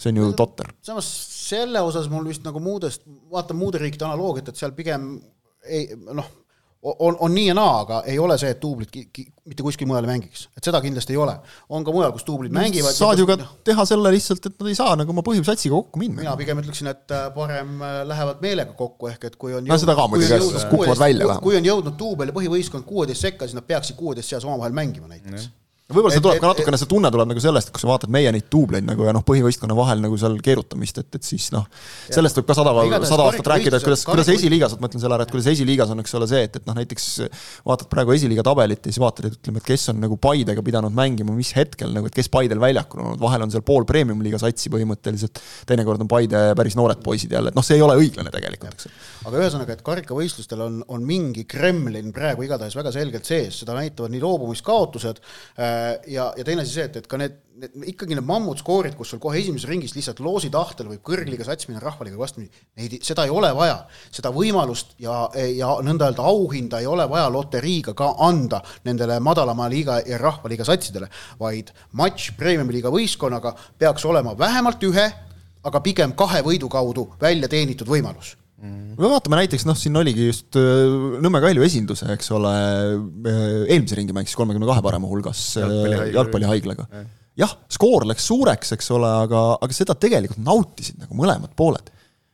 see on ju totter. samas selle osas mul vist nagu muudest, vaatan muude riikide analoogiat, et seal pigem ei noh, on, on nii ja naa, aga ei ole see, et duublid ki, ki, mitte kuskil mujal ei mängiks, et seda kindlasti ei ole. on ka mujal, kus duublid mängivad. saad ju ka noh, teha selle lihtsalt, et nad ei saa nagu oma põhisatsiga kokku minna. mina pigem ütleksin, et äh, parem äh, lähevad meelega kokku, ehk et kui on no seda ka muidugi, kukuvad välja vähemalt. kui on jõudnud duubel ja põhivõistkond kuueteist sekka, siis nad peaksid kuueteist seas omavahel mängima näiteks võib-olla see tuleb et, ka natukene, see tunne tuleb nagu sellest, et kui sa vaatad meie neid duubleid nagu ja noh, põhivõistkonna vahel nagu seal keerutamist, et, et siis noh, sellest võib ka sada, sada aastat rääkida, et kuidas, kuidas esiliigas, ma mõtlen selle ära, et kuidas esiliigas on, eks ole, see, et, et noh, näiteks vaatad praegu esiliiga tabelit ja siis vaatad, et ütleme, et kes on nagu Paidega pidanud mängima, mis hetkel nagu, et kes Paidel väljakul on olnud, vahel on seal pool premium-liiga satsi põhimõtteliselt, teinekord on Paide päris noored poisid jälle, et noh, see ei ole õiglane tegelikult, eks. aga ühesõnaga, et karikavõistlustel on, on mingi Kremlin praegu igatahes väga selgelt sees, seda näitavad nii loobumiskaotused ja, ja teine asi see, et, et ka need, need ikkagi need mammutskoorid, kus sul kohe esimeses ringis lihtsalt loosi tahtel võib kõrgliiga sats minna rahvaliiga vastu, neid, seda ei ole vaja. seda võimalust ja, ja nõnda öelda auhinda ei ole vaja loteriiga ka anda nendele madalama liiga ja rahvaliiga satsidele, vaid matš premium-liiga võistkonnaga peaks olema vähemalt ühe, aga pigem kahe võidu kaudu välja teenitud võimalus me vaatame näiteks noh, siin oligi just äh, Nõmme Kalju esinduse, eks ole, äh, eelmise ringi mängis kolmekümne kahe parema hulgas äh, jalgpallihaiglaga. jah, skoor läks suureks, eks ole, aga, aga seda tegelikult nautisid nagu mõlemad pooled.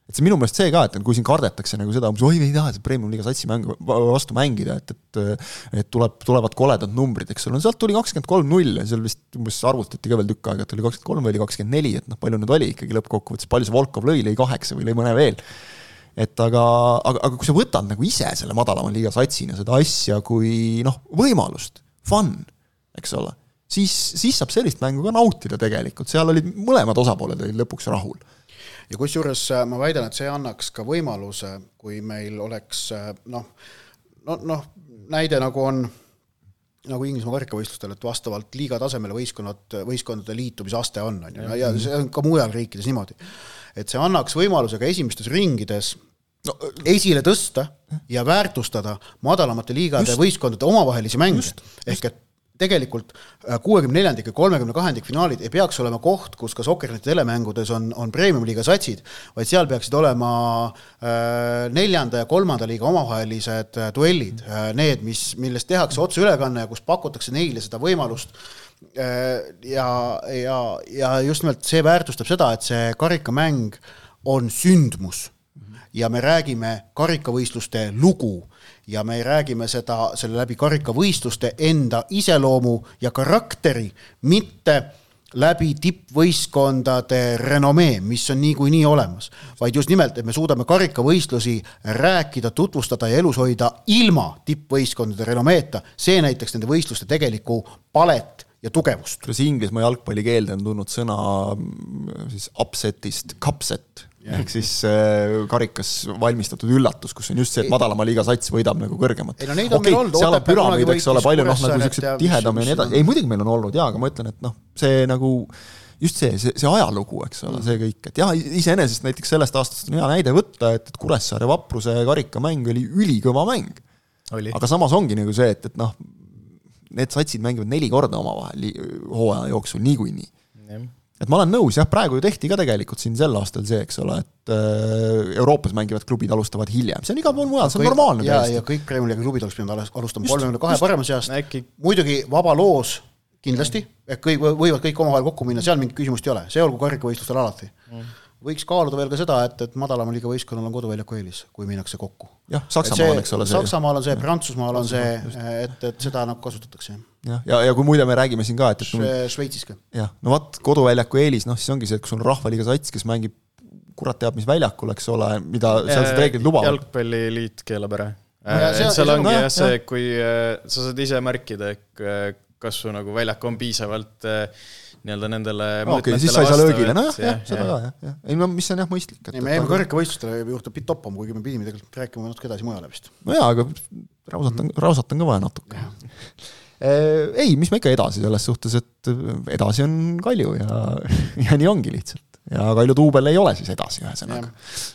et see minu meelest see ka, et kui siin kardetakse nagu seda, oi, me ei taha seda Premium-liiga satsi mängu, vastu mängida, et, et et tuleb, tulevad koledad numbrid, eks ole, no sealt tuli kakskümmend kolm null ja seal vist umbes arvutati ka veel tükk aega, et oli kakskümmend kolm või oli kakskümmend neli, et noh, palju nüüd oli ikkagi lõppkokkuvõttes, palju see Volkov lõi, lõi kaheksa või lõi mõne veel et aga, aga, aga kui sa võtad nagu ise selle madalama liiga satsina seda asja kui noh, võimalust, fun, eks ole, siis, siis saab sellist mängu ka nautida tegelikult, seal olid mõlemad osapooled olid lõpuks rahul. ja kusjuures äh, ma väidan, et see annaks ka võimaluse, kui meil oleks äh, noh, no noh, näide nagu on nagu Inglismaa karikavõistlustel, et vastavalt liiga tasemele võistkonnad, võistkondade liitumisaste on, on ju, ja see on ka mujal riikides niimoodi. et see annaks võimaluse ka esimestes ringides no, esile tõsta ja väärtustada madalamate liigade just, võistkondade omavahelisi mänge. ehk et tegelikult äh, kuuekümne neljandik ja kolmekümne kahendik finaalid ei peaks olema koht, kus ka Sokkerneti telemängudes on, on premium-liiga satsid, vaid seal peaksid olema äh, neljanda ja kolmanda liiga omavahelised äh, duellid. Äh,, need, mis, millest tehakse otseülekanne ja kus pakutakse neile seda võimalust. Äh, ja, ja, ja just nimelt see väärtustab seda, et see karikamäng on sündmus. Ja me räägime karikavõistluste lugu ja me räägime seda, selle läbi karikavõistluste enda iseloomu ja karakteri, mitte läbi tippvõistkondade renomee, mis on niikuinii olemas, vaid just nimelt, et me suudame karikavõistlusi rääkida, tutvustada ja elus hoida ilma tippvõistkondade renomeeta, see näitaks nende võistluste tegelikku palet ja tugevust. kuidas Inglismaa jalgpallikeelde on tulnud sõna mm, siis upset'ist cupset ehk siis äh, karikas valmistatud üllatus, kus on just see, et madalama liiga sats võidab nagu kõrgemat. ei no neid on okay, meil olnud, püramiid, eks ole, palju noh, nagu siuksed tihedam ja nii edasi, ei muidugi meil on olnud jaa, aga ma ütlen, et noh, see nagu just see, see, see ajalugu, eks ole, see kõik, et jah, iseenesest näiteks sellest aastast on hea näide võtta, et, et Kuressaare Vapruse karikamäng oli ülikõva mäng. aga samas ongi nagu see, et, et noh, need satsid mängivad neli korda omavahel hooaja jooksul niikuinii et ma olen nõus, jah, praegu ju tehti ka tegelikult siin sel aastal see, eks ole, et äh, Euroopas mängivad klubid alustavad hiljem, see on igal pool mujal, see on kõik, normaalne. ja, ja kõik League'i klubid oleks pidanud alustama kolmekümne kahe parema seast. Muidugi vaba loos kindlasti, ehk kõik võivad kõik omavahel kokku minna, seal mingit küsimust ei ole, see olgu karikavõistlustel alati. Mm võiks kaaluda veel ka seda, et, et madalama liiga võistkonnal on koduväljaku eelis, kui minnakse kokku. jah, Saksamaal eks ole see. Saksamaal on see, Prantsusmaal on see, et, et seda nagu kasutatakse. jah, ja, ja, ja kui muide me räägime siin ka, et, et Šveitsis ka. jah, no vot, koduväljaku eelis, noh siis ongi see, et kui sul on rahvaliiga sats, kes mängib kurat teab mis väljakul, eks ole, mida sealsed reeglid lubavad. jalgpalliliit keelab ära. seal ongi jah see, kui äh, sa saad ise märkida, et kas su nagu väljak on piisavalt äh, nii-öelda nendele okei okay,, siis sa ei saa löögile, nojah, jah, seda ka jah, jah. ei no mis on jah mõistlik. ei, me jäime kõrgvõistlustele juurde bitt toppama, kuigi me pidime tegelikult rääkima natuke edasi mujale vist. no jaa, aga rausat on, rausat on ka vaja natuke. Eh, ei, mis me ikka edasi selles suhtes, et edasi on Kalju ja, ja nii ongi lihtsalt. ja Kalju duubel ei ole siis edasi, ühesõnaga.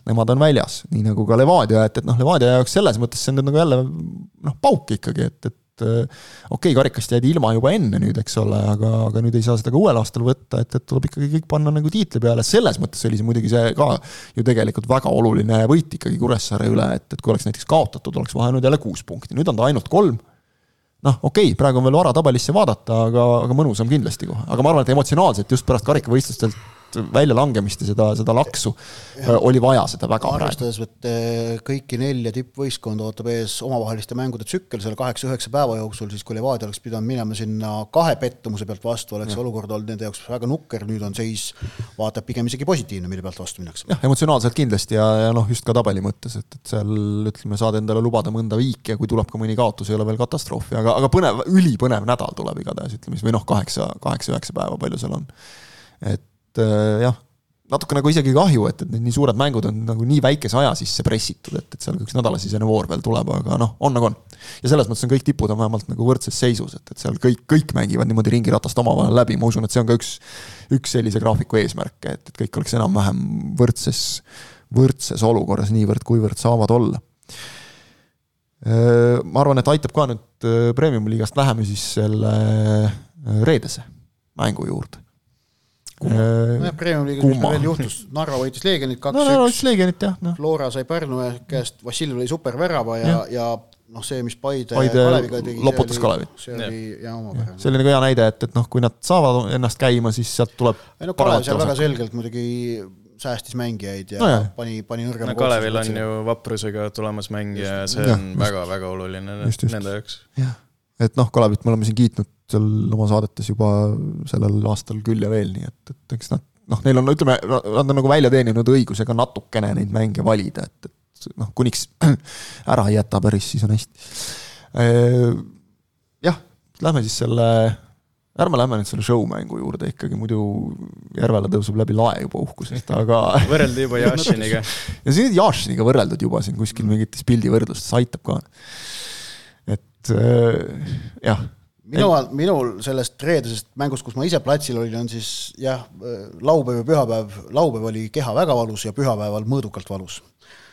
Nemad on väljas, nii nagu ka Levadia, et, et noh, Levadia jaoks selles mõttes see on nüüd nagu jälle noh, pauk ikkagi, et, et et äh, okei okay,, karikast jäädi ilma juba enne nüüd, eks ole, aga, aga nüüd ei saa seda ka uuel aastal võtta, et, et tuleb ikkagi kõik panna nagu tiitli peale, selles mõttes oli see muidugi see ka ju tegelikult väga oluline võit ikkagi Kuressaare üle, et, et kui oleks näiteks kaotatud, oleks vahe nüüd jälle kuus punkti, nüüd on ta ainult kolm. Noh, okei okay,, praegu on veel vara tabelisse vaadata, aga, aga mõnusam kindlasti kohe, aga ma arvan, et emotsionaalselt just pärast karikavõistlustelt väljalangemist ja seda, seda laksu ja. oli vaja seda väga arvestades, et eh, kõiki nelja tippvõistkonda ootab ees omavaheliste mängude tsükkel selle kaheksa-üheksa päeva jooksul, siis kui Levadia oleks pidanud minema sinna kahe pettumuse pealt vastu, oleks ja. olukord olnud nende jaoks väga nukker, nüüd on seis vaata pigem isegi positiivne, mille pealt vastu minnakse. jah, emotsionaalselt kindlasti ja, ja noh, just ka tabeli mõttes, et, et seal ütleme, saad endale lubada mõnda viiki ja kui tuleb ka mõni kaotus, ei ole veel katastroofi, aga, aga põnev, ülipõnev nädal tuleb igatahes, ütleme siis, või noh, kaheksa, kaheksa-üheksa päeva, palju seal on. et et äh, jah, natuke nagu isegi kahju, et, et need nii suured mängud on nagu nii väikese aja sisse pressitud, et, et seal üks nädalasisene voor veel tuleb, aga noh, on nagu on. ja selles mõttes on kõik tipud on vähemalt nagu võrdses seisus, et, et seal kõik, kõik mängivad niimoodi ringiratast omavahel läbi, ma usun, et see on ka üks, üks sellise graafiku eesmärke, et, et kõik oleks enam-vähem võrdses, võrdses olukorras, niivõrd-kuivõrd saavad olla. Äh, ma arvan, et aitab ka nüüd äh, Premium-liigast läheme siis selle reedese mängu juurde nojah, Premium-liigas, mis meil veel juhtus, Narva võitis Leegionit kaks-üks no,. Võitis Leegionit, jah no.. Flora sai Pärnu käest, Vassiljev lõi supervärava ja, ja, ja noh, see, mis Paide, Paide Kaleviga tegi, loputas Kalevit. see oli jah, omapärane. see oli nagu hea näide, et, et noh, kui nad saavad ennast käima, siis sealt tuleb ei no Kalev seal väga selgelt muidugi säästis mängijaid ja no, jah. pani, pani nõrgema no Kalevil on ju vaprusega tulemas mängija ja see on väga-väga oluline just, just. nende jaoks. jah, et noh, Kalevit me oleme siin kiitnud seal oma saadetes juba sellel aastal küll ja veel, nii et, et eks nad noh, neil on, ütleme, nad on nagu välja teeninud õiguse ka natukene neid mänge valida, et, et noh, kuniks ära ei jäta päris, siis on hästi. Jah, lähme siis selle, ärme lähme nüüd selle show-mängu juurde ikkagi, muidu Järvele tõuseb läbi lae juba uhkusest, aga võrreldi juba Jašiniga. ja siin Jašiniga võrreldud juba siin kuskil mingites pildivõrdlustes, aitab ka. Et äh, jah minu, minul sellest reedesest mängust, kus ma ise platsil olin, on siis jah, laupäev ja pühapäev, laupäev oli keha väga valus ja pühapäeval mõõdukalt valus.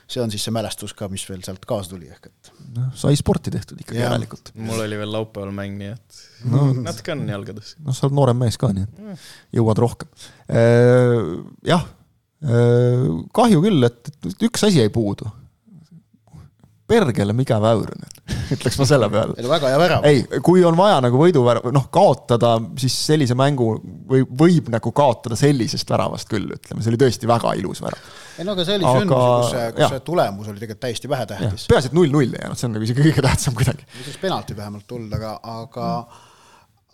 see on siis see mälestus ka, mis veel sealt kaasa tuli, ehk et. noh, sai sporti tehtud ikkagi järelikult. mul oli veel laupäeval mäng, nii et no, natuke on jalgades. noh, sa oled noorem mees ka, nii et jõuad rohkem. Äh, jah, äh, kahju küll, et üks asi jäi puudu pergele mikä väyrynen, ütleks ma selle peale. ei no väga hea värav. ei, kui on vaja nagu võiduvärav, noh kaotada, siis sellise mängu või võib nagu kaotada sellisest väravast küll, ütleme, see oli tõesti väga ilus värav. ei no aga see oli aga... sündmus, kus see, kus see tulemus oli tegelikult täiesti vähetähtis. peaasi, et null-null ei jäänud, see on nagu isegi kõige tähtsam kuidagi. võiks penalti vähemalt tulla, aga, aga mm.,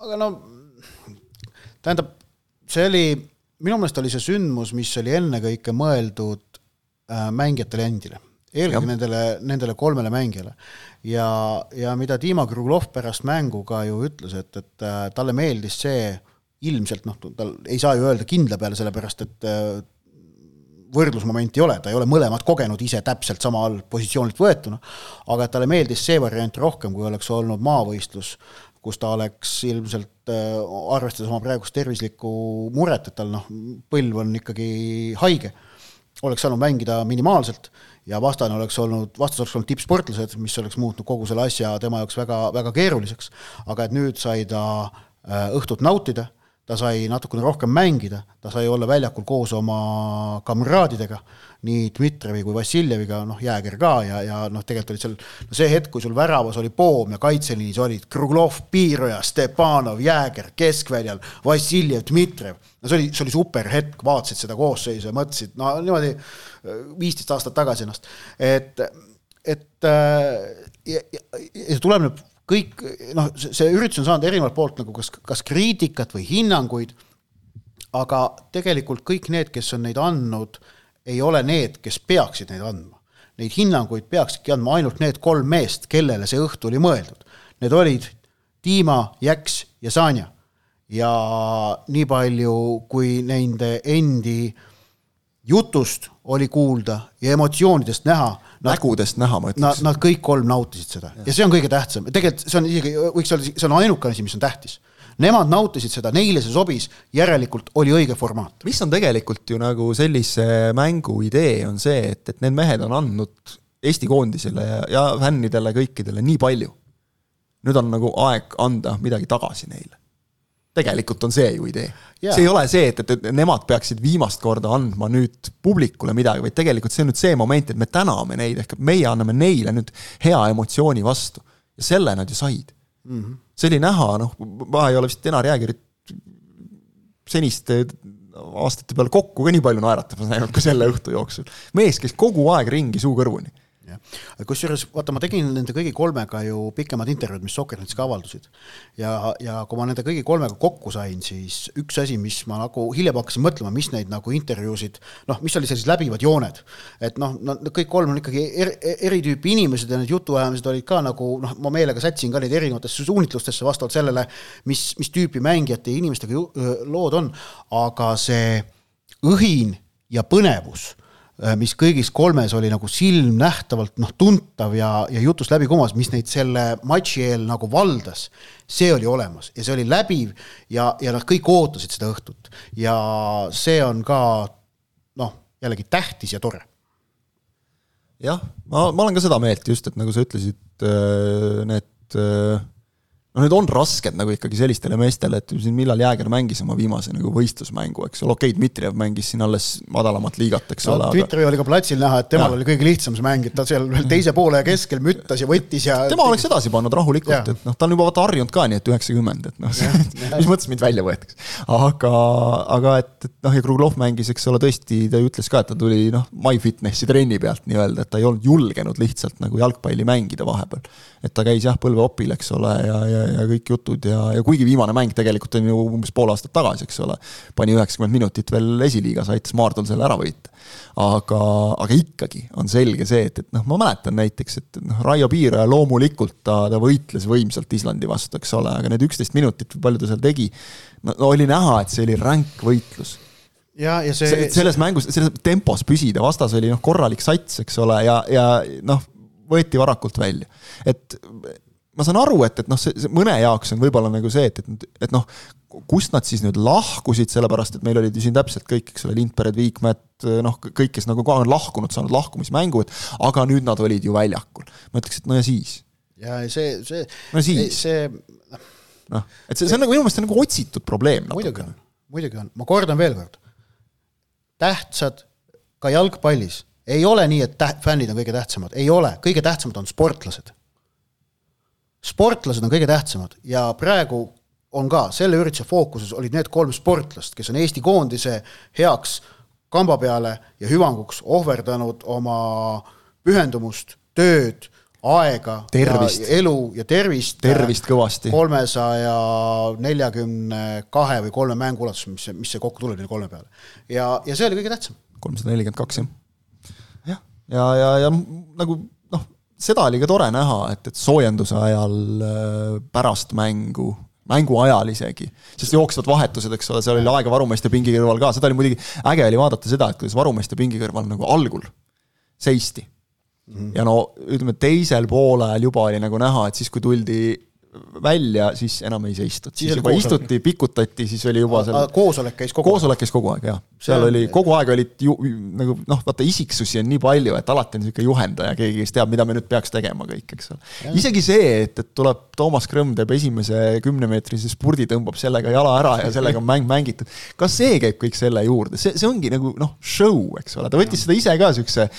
aga no tähendab, see oli, minu meelest oli see sündmus, mis oli ennekõike mõeldud äh, mängijatele endile eelkõige nendele, nendele kolmele mängijale. ja, ja mida Dima Kruglov pärast mängu ka ju ütles, et, et äh, talle meeldis see, ilmselt noh, tal ei saa ju öelda kindla peale, sellepärast et äh, võrdlusmomenti ei ole, ta ei ole mõlemad kogenud ise täpselt samal positsioonilt võetuna, aga talle meeldis see variant rohkem, kui oleks olnud maavõistlus, kus ta oleks ilmselt äh,, arvestades oma praegust tervislikku muret, et tal noh, põlv on ikkagi haige, oleks saanud mängida minimaalselt ja vastane oleks olnud, vastas oleks olnud tippsportlased, mis oleks muutnud kogu selle asja tema jaoks väga, väga keeruliseks, aga et nüüd sai ta äh, õhtut nautida, ta sai natukene rohkem mängida, ta sai olla väljakul koos oma kamraadidega, nii Dmitrijevi kui Vassiljeviga, noh, Jääger ka ja, ja noh, tegelikult olid seal, no see hetk, kui sul väravas oli Poom ja kaitseliinis olid Kruglov, Piiroja, Stepanov, Jääger keskväljal, Vassiljev, Dmitrijev, no see oli, see oli super hetk, vaatasid seda koosseisu ja mõtlesid, no niimoodi viisteist aastat tagasi ennast, et, et ja, ja, ja see tuleb nüüd kõik noh, see üritus on saanud erinevalt poolt nagu kas, kas kriitikat või hinnanguid, aga tegelikult kõik need, kes on neid andnud, ei ole need, kes peaksid neid andma. Neid hinnanguid peaksidki andma ainult need kolm meest, kellele see õhtu oli mõeldud. Need olid Dima, Jaks ja Sanja. ja nii palju, kui nende endi jutust oli kuulda ja emotsioonidest näha nägudest näha, ma ütleks. Nad, nad kõik kolm nautisid seda ja. ja see on kõige tähtsam, tegelikult see on isegi, võiks öelda, see on ainukene asi, mis on tähtis. Nemad nautisid seda, neile see sobis, järelikult oli õige formaat. mis on tegelikult ju nagu sellise mängu idee, on see, et, et need mehed on andnud Eesti koondisele ja, ja fännidele kõikidele nii palju. nüüd on nagu aeg anda midagi tagasi neile tegelikult on see ju idee yeah.. see ei ole see, et, et, et nemad peaksid viimast korda andma nüüd publikule midagi, vaid tegelikult see on nüüd see moment, et me täname neid, ehk meie anname neile nüüd hea emotsiooni vastu. ja selle nad ju said mm. -hmm. see oli näha, noh, ma ei ole vist Enar Jäägerit seniste aastate peale kokku ka nii palju naeratamas näinud kui selle õhtu jooksul. mees käis kogu aeg ringi suu kõrvuni jah, kusjuures vaata, ma tegin nende kõigi kolmega ju pikemad intervjuud, mis Sokkernetsis ka avaldusid. ja, ja kui ma nende kõigi kolmega kokku sain, siis üks asi, mis ma nagu hiljem hakkasin mõtlema, mis neid nagu intervjuusid, noh, mis olid sellised läbivad jooned. et noh, nad kõik kolm on ikkagi er, eri tüüpi inimesed ja need jutuajamised olid ka nagu noh, ma meelega sätsin ka neid erinevatesse suunitlustesse vastavalt sellele, mis, mis tüüpi mängijate ja inimestega ju, lood on, aga see õhin ja põnevus mis kõigis kolmes oli nagu silmnähtavalt noh, tuntav ja, ja jutust läbi kumas, mis neid selle matši eel nagu valdas, see oli olemas ja see oli läbiv ja, ja nad kõik ootasid seda õhtut. ja see on ka noh, jällegi tähtis ja tore. jah, ma, ma olen ka seda meelt just, et nagu sa ütlesid, äh, need äh, no need on rasked nagu ikkagi sellistele meestele, et siin millal Jääger mängis oma viimase nagu võistlusmängu, eks ole, okei okay,, Dmitrijev mängis siin alles madalamat liigat, eks no, ole. Dmitrijev aga... oli ka platsil näha, et temal ja. oli kõige lihtsam see mäng, et ta seal veel teise poole keskel müttas ja võttis ja. tema oleks edasi pannud rahulikult, et noh, ta on juba vaata harjunud ka nii, et üheksakümmend, et noh, mis mõttes mind välja võetakse. aga, aga et, et noh, ja Kruglov mängis, eks ole, tõesti, ta ju ütles ka, et ta tuli noh, MyFitnessi trenni pealt nii-öelda, et ta ei olnud julgenud lihtsalt nagu jalgpalli mängida vahepeal. et ta käis jah, põlveopil, eks ole, ja, ja ja kõik jutud ja, ja kuigi viimane mäng tegelikult on ju umbes pool aastat tagasi, eks ole, pani üheksakümmend minutit veel esiliigas, aitas Maardul selle ära võita. aga, aga ikkagi on selge see, et, et noh, ma mäletan näiteks, et noh, Raio Piiraja loomulikult ta, ta võitles võimsalt Islandi vastu, eks ole, aga need üksteist minutit, palju ta seal tegi, no oli näha, et see oli ränk võitlus ja, ja see selles mängus, selles tempos püsida, vastas oli noh, korralik sats, eks ole, ja, ja noh, võeti varakult välja. et ma saan aru, et, et noh, see, mõne jaoks on võib-olla nagu see, et, et, et noh, kust nad siis nüüd lahkusid, sellepärast et meil olid ju siin täpselt kõik, eks ole, Lindpered, Viikmed, noh, kõik, kes nagu ka on lahkunud, saanud lahkumismängu, et aga nüüd nad olid ju väljakul. ma ütleks, et no ja siis? ja see, see no siis? see noh, et see, see on nagu minu meelest nagu otsitud probleem muidugi on, muidugi on, ma kordan veel kord, tähtsad ka jalgpallis. Ei ole nii, et täht-, fännid on kõige tähtsamad, ei ole, kõige tähtsamad on sportlased sportlased on kõige tähtsamad ja praegu on ka selle ürituse fookuses olid need kolm sportlast, kes on Eesti koondise heaks kamba peale ja hüvanguks ohverdanud oma pühendumust, tööd, aega, elu ja tervist. tervist kõvasti. kolmesaja neljakümne kahe või kolme mängu ulatuses, mis see, mis see kokku tuli neil kolme peale. ja, ja see oli kõige tähtsam. kolmsada nelikümmend kaks, jah. jah, ja, ja, ja, ja nagu seda oli ka tore näha, et, et soojenduse ajal äh, pärast mängu, mängu ajal isegi, sest jooksvad vahetused, eks ole, seal oli aega varumeeste pingi kõrval ka, seda oli muidugi, äge oli vaadata seda, et kuidas varumeeste pingi kõrval nagu algul seisti. -hmm. ja no ütleme, teisel poolel juba oli nagu näha, et siis, kui tuldi välja, siis enam ei seistud, Siis juba koosolek. istuti, pikutati, siis oli juba seal koosolek käis kogu aeg. koosolek käis kogu aeg jah, seal oli, kogu aeg olid ju nagu noh, vaata isiksusi on nii palju, et alati on niisugune juhendaja, keegi, kes teab, mida me nüüd peaks tegema kõik, eks ole. isegi see, et, et tuleb Toomas Krõmm teeb esimese kümnemeetrise spurdi, tõmbab sellega jala ära ja sellega on mäng mängitud. ka see käib kõik selle juurde, see, see ongi nagu noh, show, eks ole, ta võttis seda ise ka niisuguse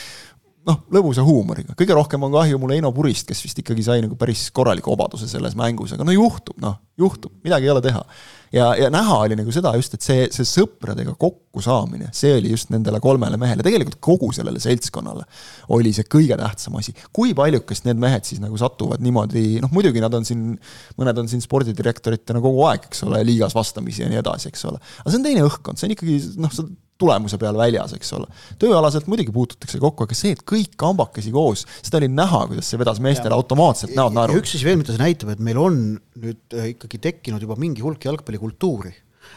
noh, lõbusa huumoriga, kõige rohkem on kahju mul Heino Purist, kes vist ikkagi sai nagu päris korraliku obaduse selles mängus, aga no juhtub, noh, juhtub, midagi ei ole teha. ja, ja näha oli nagu seda just, et see, see sõpradega kokkusaamine, see oli just nendele kolmele mehele, tegelikult kogu sellele seltskonnale oli see kõige tähtsam asi. kui paljukest need mehed siis nagu satuvad niimoodi, noh muidugi nad on siin, mõned on siin spordidirektoritena kogu aeg, eks ole, liigas vastamisi ja nii edasi, eks ole. aga see on teine õhkkond, see on ikkagi noh, sa tulemuse peal väljas, eks ole. tööalaselt muidugi puututakse kokku, aga see, et kõik kambakesi koos, seda oli näha, kuidas see vedas meestele automaatselt näod ja naeru. üks asi veel, mida see näitab, et meil on nüüd äh, ikkagi tekkinud juba mingi hulk jalgpallikultuuri.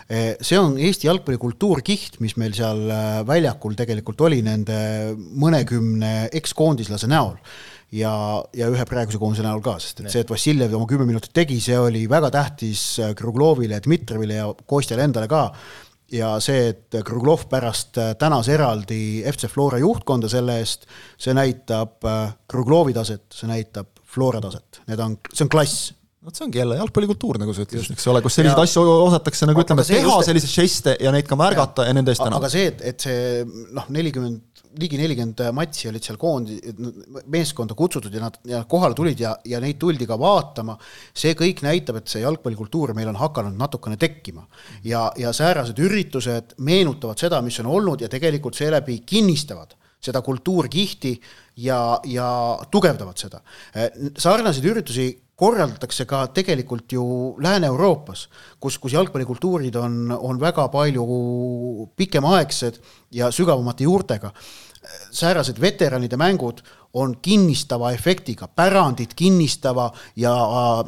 Eh, see on Eesti jalgpallikultuurkiht, mis meil seal äh, väljakul tegelikult oli nende mõnekümne ekskoondislase näol ja, ja ühe praeguse koondise näol ka, sest et see, et Vassiljev oma kümme minutit tegi, see oli väga tähtis äh, Kruglovile, Dmitrijevile ja Kostjale endale ka ja see, et Kruglov pärast äh, tänas eraldi FC Flora juhtkonda selle eest, see näitab äh, Kruglovi taset, see näitab Flora taset, need on, see on klass. Vot see ongi jälle jalgpallikultuur, nagu sa ütlesid, eks ole, kus selliseid asju osatakse nagu Aga ütleme, teha just- selliseid žeste ja neid ka märgata ja, ja nende eest aga tänada. see, et, et see noh, nelikümmend, ligi nelikümmend matši olid seal koondi-, meeskonda kutsutud ja nad ja kohale tulid ja, ja neid tuldi ka vaatama, see kõik näitab, et see jalgpallikultuur meil on hakanud natukene tekkima. ja, ja säärased üritused meenutavad seda, mis on olnud ja tegelikult seeläbi kinnistavad seda kultuurkihti ja, ja tugevdavad seda. sarnaseid üritusi korraldatakse ka tegelikult ju Lääne-Euroopas, kus, kus jalgpallikultuurid on, on väga palju pikemaaegsed ja sügavamate juurtega. säärased veteranide mängud on kinnistava efektiga, pärandit kinnistava ja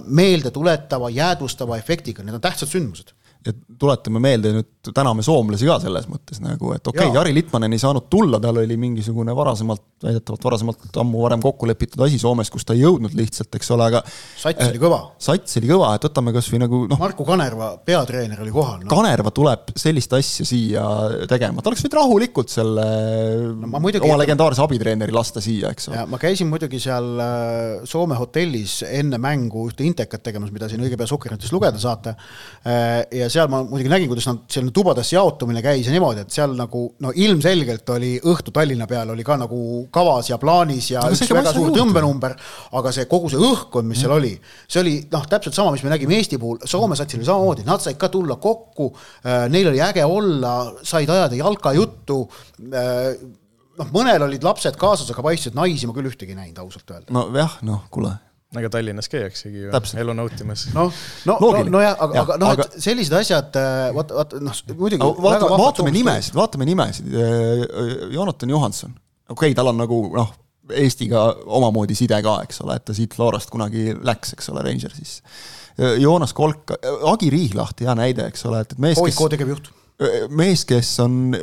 meeldetuletava, jäädvustava efektiga, need on tähtsad sündmused ja tuletame meelde nüüd, täname soomlasi ka selles mõttes nagu, et okei okay. Jari Litmanen ei saanud tulla, tal oli mingisugune varasemalt, väidetavalt varasemalt ammu varem kokku lepitud asi Soomes, kus ta ei jõudnud lihtsalt, eks ole, aga sats oli kõva. sats oli kõva, et võtame kas või nagu noh, Marku Kanerva, peatreener oli kohal no.. Kanerva tuleb sellist asja siia tegema, ta oleks võinud rahulikult selle No ma muidugi- oma legendaarse abitreeneri lasta siia, eks ole ma käisin muidugi seal äh, Soome hotellis enne mängu ühte intekat tegemas, mida siin õige pea Sukkernetist lugeda saate. ja seal ma muidugi nägin, kuidas nad, selline tubadesse jaotumine käis ja niimoodi, et seal nagu no ilmselgelt oli õhtu Tallinna peal oli ka nagu kavas ja plaanis ja Aga üks väga suur tõmbenumber, aga see kogu see õhkkond, mis seal oli, see oli noh, täpselt sama, mis me nägime Eesti puhul, Soome satsil oli samamoodi, nad said ka tulla kokku, neil oli äge olla, said ajada jalkajuttu, noh, mõnel olid lapsed kaasas, aga paistis, et naisi ma küll ühtegi ei näinud, ausalt öelda. nojah, noh, kuule aga Tallinnas käiaksegi ju elu nautimas. noh, no, no, Loogiline. nojah, aga, aga noh, et sellised asjad, vaata, vaata noh, muidugi väga vaatame, vaatame nimesid, vaatame nimesid, Jonathan Johanson, okei okay,, tal on nagu noh, Eestiga omamoodi side ka, eks ole, et ta siit Florast kunagi läks, eks ole, Rangersisse. Joonas Kolk, Agi Riihlaht, hea näide, eks ole, et, et mees, OIK kes tegevjuht. Mees, kes on,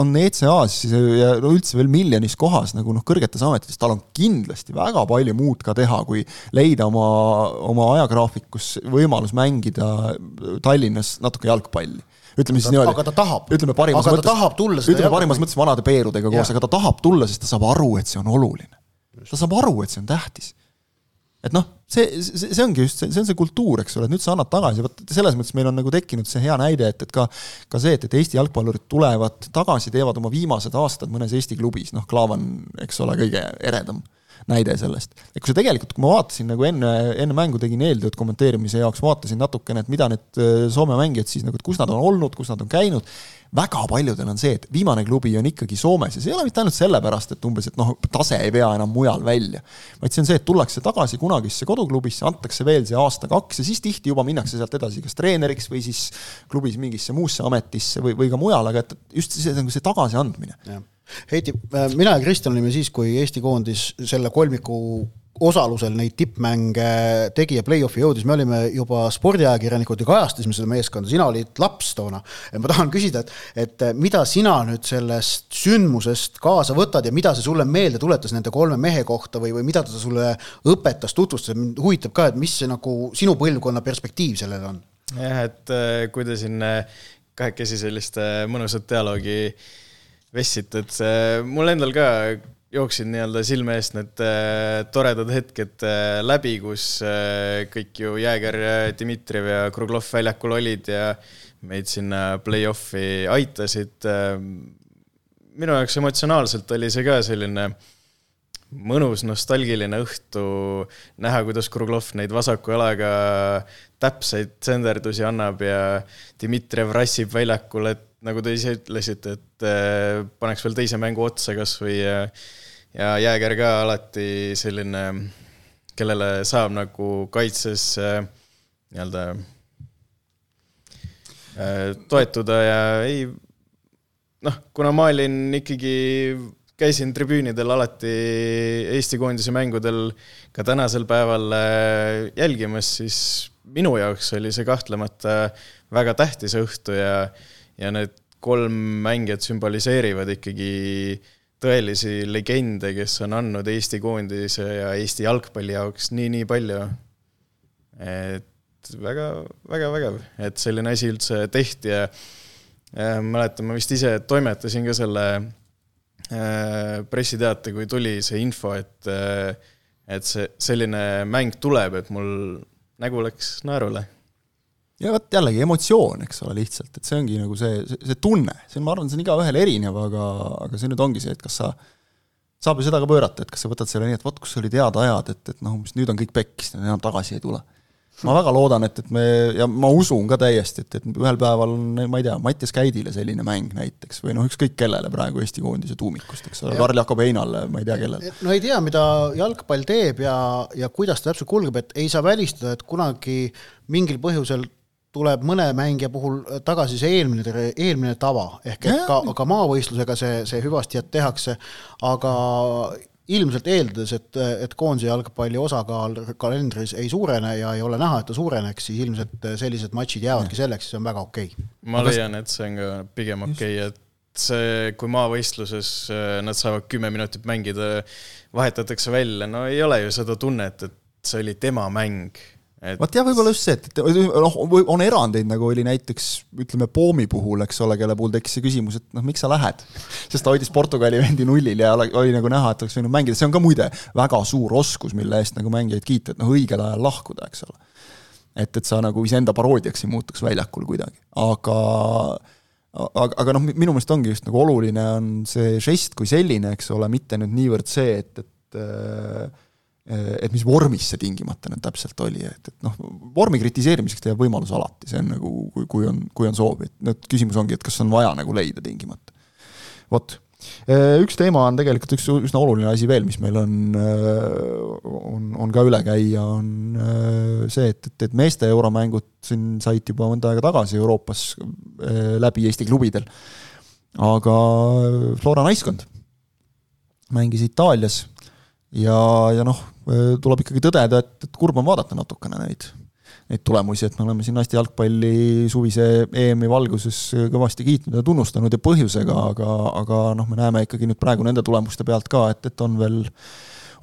on ECA-s ja no üldse veel miljonis kohas nagu noh, kõrgetes ametites, tal on kindlasti väga palju muud ka teha, kui leida oma, oma ajagraafikus võimalus mängida Tallinnas natuke jalgpalli ütleme siis niimoodi. aga ta tahab. ütleme parimas Aga ta mõttes, tahab tulla seda ütleme parimas mõttes vanade peerudega koos, aga ta tahab tulla, sest ta saab aru, et see on oluline. ta saab aru, et see on tähtis. Et noh, see, see, see ongi just see, see on see kultuur, eks ole, et nüüd sa annad tagasi, vot selles mõttes meil on nagu tekkinud see hea näide, et, et ka ka see, et, et Eesti jalgpallurid tulevad tagasi, teevad oma viimased aastad mõnes Eesti klubis, noh, Klaavan, eks ole, kõige eredam näide sellest. et kui sa tegelikult, kui ma vaatasin nagu enne, enne mängu tegin eeltööd kommenteerimise jaoks, vaatasin natukene, et mida need äh, Soome mängijad siis nagu, et kus nad on olnud, kus nad on käinud, väga paljudel on see, et viimane klubi on ikkagi Soomes ja see ei ole mitte ainult sellepärast, et umbes, et noh, tase ei vea enam mujal välja, vaid see on see, et tullakse tagasi kunagisse koduklubisse, antakse veel see aasta-kaks ja siis tihti juba minnakse sealt edasi kas treeneriks või siis klubis mingisse muusse ametisse või, või ka mujal, aga et just see, nagu see tagasiandmine. Heiti, mina ja Kristjan olime siis, kui Eesti koondis selle kolmiku osalusel neid tippmänge tegi ja play-off'i jõudis, me olime juba spordiajakirjanikud ja kajastasime seda meeskonda, sina olid laps toona. ma tahan küsida, et, et mida sina nüüd sellest sündmusest kaasa võtad ja mida see sulle meelde tuletas nende kolme mehe kohta või, või mida ta sulle õpetas, tutvustas, mind huvitab ka, et mis see nagu sinu põlvkonna perspektiiv sellele on? jah, et äh, kui te siin äh, kahekesi sellist äh, mõnusat dialoogi vestsite, et mul endal ka jooksid nii-öelda silme eest need äh, toredad hetked äh, läbi, kus äh, kõik ju Jääger, Dmitrijev ja Kruglov väljakul olid ja meid sinna play-off'i aitasid minu jaoks emotsionaalselt oli see ka selline mõnus nostalgiline õhtu, näha, kuidas Kruglov neid vasaku jalaga täpseid senderdusi annab ja Dmitrijev rassib väljakul, et nagu te ise ütlesite, et äh, paneks veel teise mängu otsa kas või äh, ja Jääger ka alati selline, kellele saab nagu kaitses äh, nii-öelda äh, toetuda ja ei noh, kuna ma olin ikkagi, käisin tribüünidel alati Eesti koondise mängudel ka tänasel päeval äh, jälgimas, siis minu jaoks oli see kahtlemata väga tähtis õhtu ja, ja need kolm mängijat sümboliseerivad ikkagi tõelisi legende, kes on andnud Eesti koondise ja Eesti jalgpalli jaoks nii-nii palju. et väga, väga vägev, et selline asi üldse tehti ja, ja mäletan, ma vist ise toimetasin ka selle äh, pressiteate, kui tuli see info, et äh, et see, selline mäng tuleb, et mul nägu läks naerule ja vot jällegi emotsioon, eks ole, lihtsalt, et see ongi nagu see, see, see tunne, see on, ma arvan, see on igaühel erinev, aga, aga see nüüd ongi see, et kas sa, saab ju seda ka pöörata, et kas sa võtad selle nii, et vot kus olid head ajad, et, et noh, umbes nüüd on kõik pekkis, enam tagasi ei tule. ma väga loodan, et, et me, ja ma usun ka täiesti, et, et ühel päeval on, ma ei tea, Mattias Käidile selline mäng näiteks või noh, ükskõik kellele praegu Eesti koondise tuumikust, eks ole, Karl-Jakob Einale, ma ei tea kellele. no ei tea, mida jalgpall teeb ja, ja kuidas ta täpselt kulgeb, et ei saa välistada, et kunagi mingil põhjusel tuleb mõne mängija puhul tagasi see eelmine, eelmine tava, ehk et ka, ka maavõistlusega see, see hüvasti tehakse, aga ilmselt eeldades, et, et koondise jalgpalli osakaal kalendris ei suurene ja ei ole näha, et ta suureneks, siis ilmselt sellised matšid jäävadki selleks, siis on väga okei. Okay.. ma leian, et see on ka pigem okei okay,, et see, kui maavõistluses äh, nad saavad kümme minutit mängida, vahetatakse välja, no ei ole ju seda tunnet, et see oli tema mäng et vot jah, võib-olla just see, et, noh, on erandeid, nagu oli näiteks ütleme, Poomi puhul, eks ole, kelle puhul tekkis see küsimus, et noh, miks sa lähed. sest ta hoidis Portugali vendi nullil ja oli, oli nagu näha, et oleks võinud mängida, see on ka muide väga suur oskus, mille eest nagu mängijaid kiita, et noh, õigel ajal lahkuda, eks ole. et, et sa nagu iseenda paroodiaks ei muutuks väljakul kuidagi, aga aga, aga noh, minu meelest ongi just nagu oluline on see žest kui selline, eks ole, mitte nüüd niivõrd see, et, et Äh, et mis vormis see tingimata nüüd täpselt oli, et, et noh, vormi kritiseerimiseks teeb võimalus alati, see on nagu, kui, kui on, kui on soovi, et nüüd küsimus ongi, et kas on vaja nagu leida tingimata. vot, äh, üks teema on tegelikult üks üsna oluline asi veel, mis meil on, äh, on, on ka üle käia, on see, et, et, et meeste euromängud siin said juba mõnda aega tagasi Euroopas läbi Eesti klubidel, aga Flora naiskond mängis Itaalias ja, ja noh, tuleb ikkagi tõdeda, et, et kurb on vaadata natukene neid, neid tulemusi, et me oleme siin naiste jalgpalli suvise EM-i valguses kõvasti kiitnud ja tunnustanud ja põhjusega, aga, aga noh, me näeme ikkagi nüüd praegu nende tulemuste pealt ka, et, et on veel,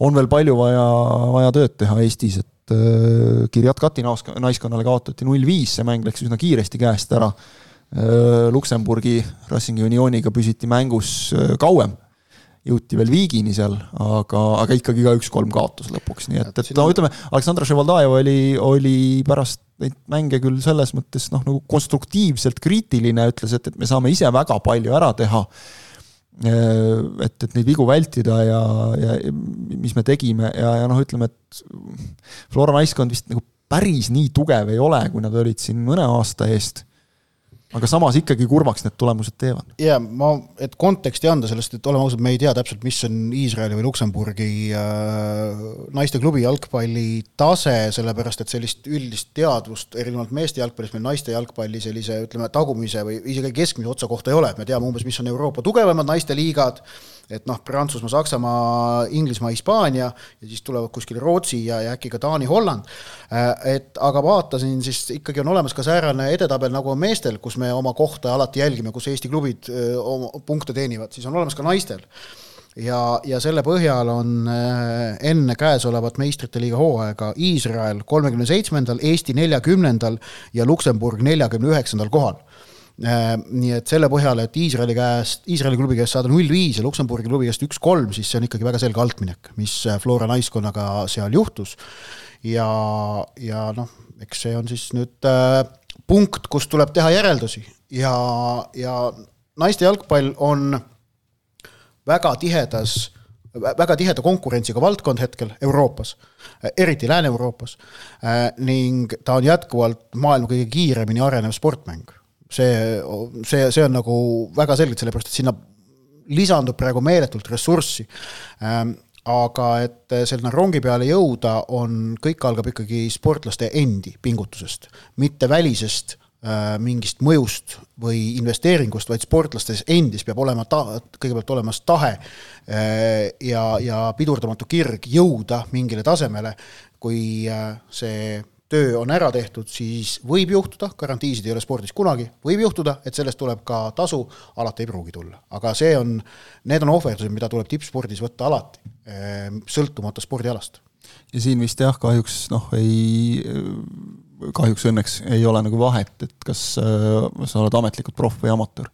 on veel palju vaja, vaja tööd teha Eestis, et äh, Kirjat Kati naiskonnale kaotati null viis, see mäng läks üsna kiiresti käest ära äh,. Luksemburgi Racing Unioniga püsiti mängus äh, kauem jõuti veel viigini seal, aga, aga ikkagi ka üks-kolm kaotus lõpuks, nii et, et no ütleme, Aleksandr Ševaldajev oli, oli pärast neid mänge küll selles mõttes noh, nagu konstruktiivselt kriitiline, ütles, et, et me saame ise väga palju ära teha. et, et neid vigu vältida ja, ja mis me tegime ja, ja noh, ütleme, et Flora naiskond vist nagu päris nii tugev ei ole, kui nad olid siin mõne aasta eest aga samas ikkagi kurvaks need tulemused teevad. ja ma, et konteksti anda sellest, et oleme ausad, me ei tea täpselt, mis on Iisraeli või Luksemburgi äh, naisteklubi jalgpalli tase, sellepärast et sellist üldist teadvust erinevalt meeste jalgpallist meil naiste jalgpalli sellise ütleme, tagumise või isegi keskmise otsa kohta ei ole, et me teame umbes, mis on Euroopa tugevamad naisteliigad, et noh, Prantsusmaa, Saksamaa, Inglismaa, Hispaania ja siis tulevad kuskil Rootsi ja, ja äkki ka Taani, Holland. Äh, et aga vaatasin, siis ikkagi on olemas ka säärane edetabel, nagu on meestel, kus me oma kohta alati jälgime, kus Eesti klubid oma punkte teenivad, siis on olemas ka naistel ja, ja selle põhjal on enne käesolevat meistrite liiga hooaega Iisrael kolmekümne seitsmendal, Eesti neljakümnendal ja Luksemburg neljakümne üheksandal kohal nii et selle põhjal, et Iisraeli käest, Iisraeli klubi käest saada null viis ja Luksemburgi klubi käest üks-kolm, siis see on ikkagi väga selge altminek, mis Flora naiskonnaga seal juhtus. ja, ja noh, eks see on siis nüüd äh, punkt, kus tuleb teha järeldusi. Ja, ja naiste jalgpall on väga tihedas väga tiheda konkurentsiga valdkond hetkel Euroopas, eriti Lääne-Euroopas, ning ta on jätkuvalt maailma kõige kiiremini arenev sportmäng. See, see, see on nagu väga selgelt, sellepärast et sinna lisandub praegu meeletult ressurssi aga et sinna rongi peale jõuda, on, kõik algab ikkagi sportlaste endi pingutusest, mitte välisest äh, mingist mõjust või investeeringust, vaid sportlastes endis peab olema ta-, kõigepealt olemas tahe äh, ja, ja pidurdamatu kirg jõuda mingile tasemele, kui äh, see töö on ära tehtud, siis võib juhtuda, garantiisid ei ole spordis kunagi, võib juhtuda, et sellest tuleb ka tasu, alati ei pruugi tulla. aga see on, need on ohverdused, mida tuleb tippspordis võtta alati, ehm, sõltumata spordialast. ja siin vist jah, kahjuks noh, ei, kahjuks õnneks ei ole nagu vahet, et kas äh, sa oled ametlikult proff või amatöör.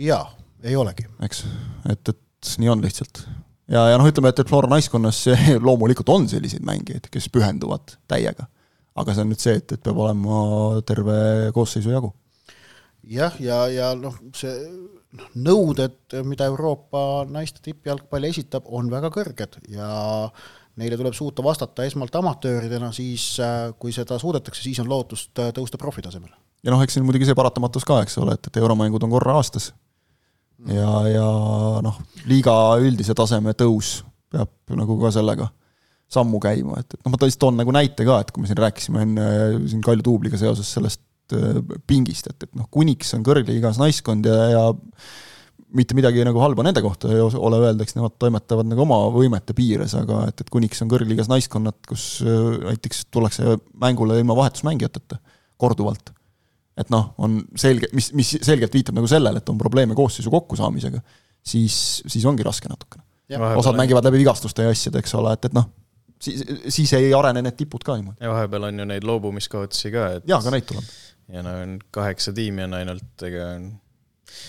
jaa, ei olegi. eks, et, et nii on lihtsalt ja, ja noh, ütleme, et, et Flora naiskonnas loomulikult on selliseid mängijaid, kes pühenduvad täiega. aga see on nüüd see, et, et peab olema terve koosseisu jagu. jah, ja, ja, ja noh, see noh, nõuded, mida Euroopa naiste tippjalgpall esitab, on väga kõrged ja neile tuleb suuta vastata esmalt amatööridena, siis kui seda suudetakse, siis on lootust tõusta profitasemele. ja noh, eks siin muidugi see paratamatus ka, eks ole, et, et euromängud on korra aastas ja, ja noh, liiga üldise taseme tõus peab nagu ka sellega sammu käima, et, et noh, ma tõesti toon nagu näite ka, et kui me siin rääkisime enne siin Kalju Tuubliga seoses sellest äh, pingist, et, et noh, kuniks on kõrgliigas naiskond ja, ja mitte midagi nagu halba nende kohta ei ole öelda, eks nemad toimetavad nagu oma võimete piires, aga et, et kuniks on kõrgliigas naiskonnad, kus äh, näiteks tullakse mängule ilma vahetusmängijateta korduvalt et noh, on selge, mis, mis selgelt viitab nagu sellele, et on probleeme koosseisu kokkusaamisega, siis, siis ongi raske natukene. osad mängivad läbi vigastuste ja asjade, eks ole, et, et noh, siis, siis ei arene need tipud ka niimoodi. ja vahepeal on ju neid loobumiskaotusi ka, et jaa, ka neid tuleb. ja no on kaheksa tiimi on ainult, ega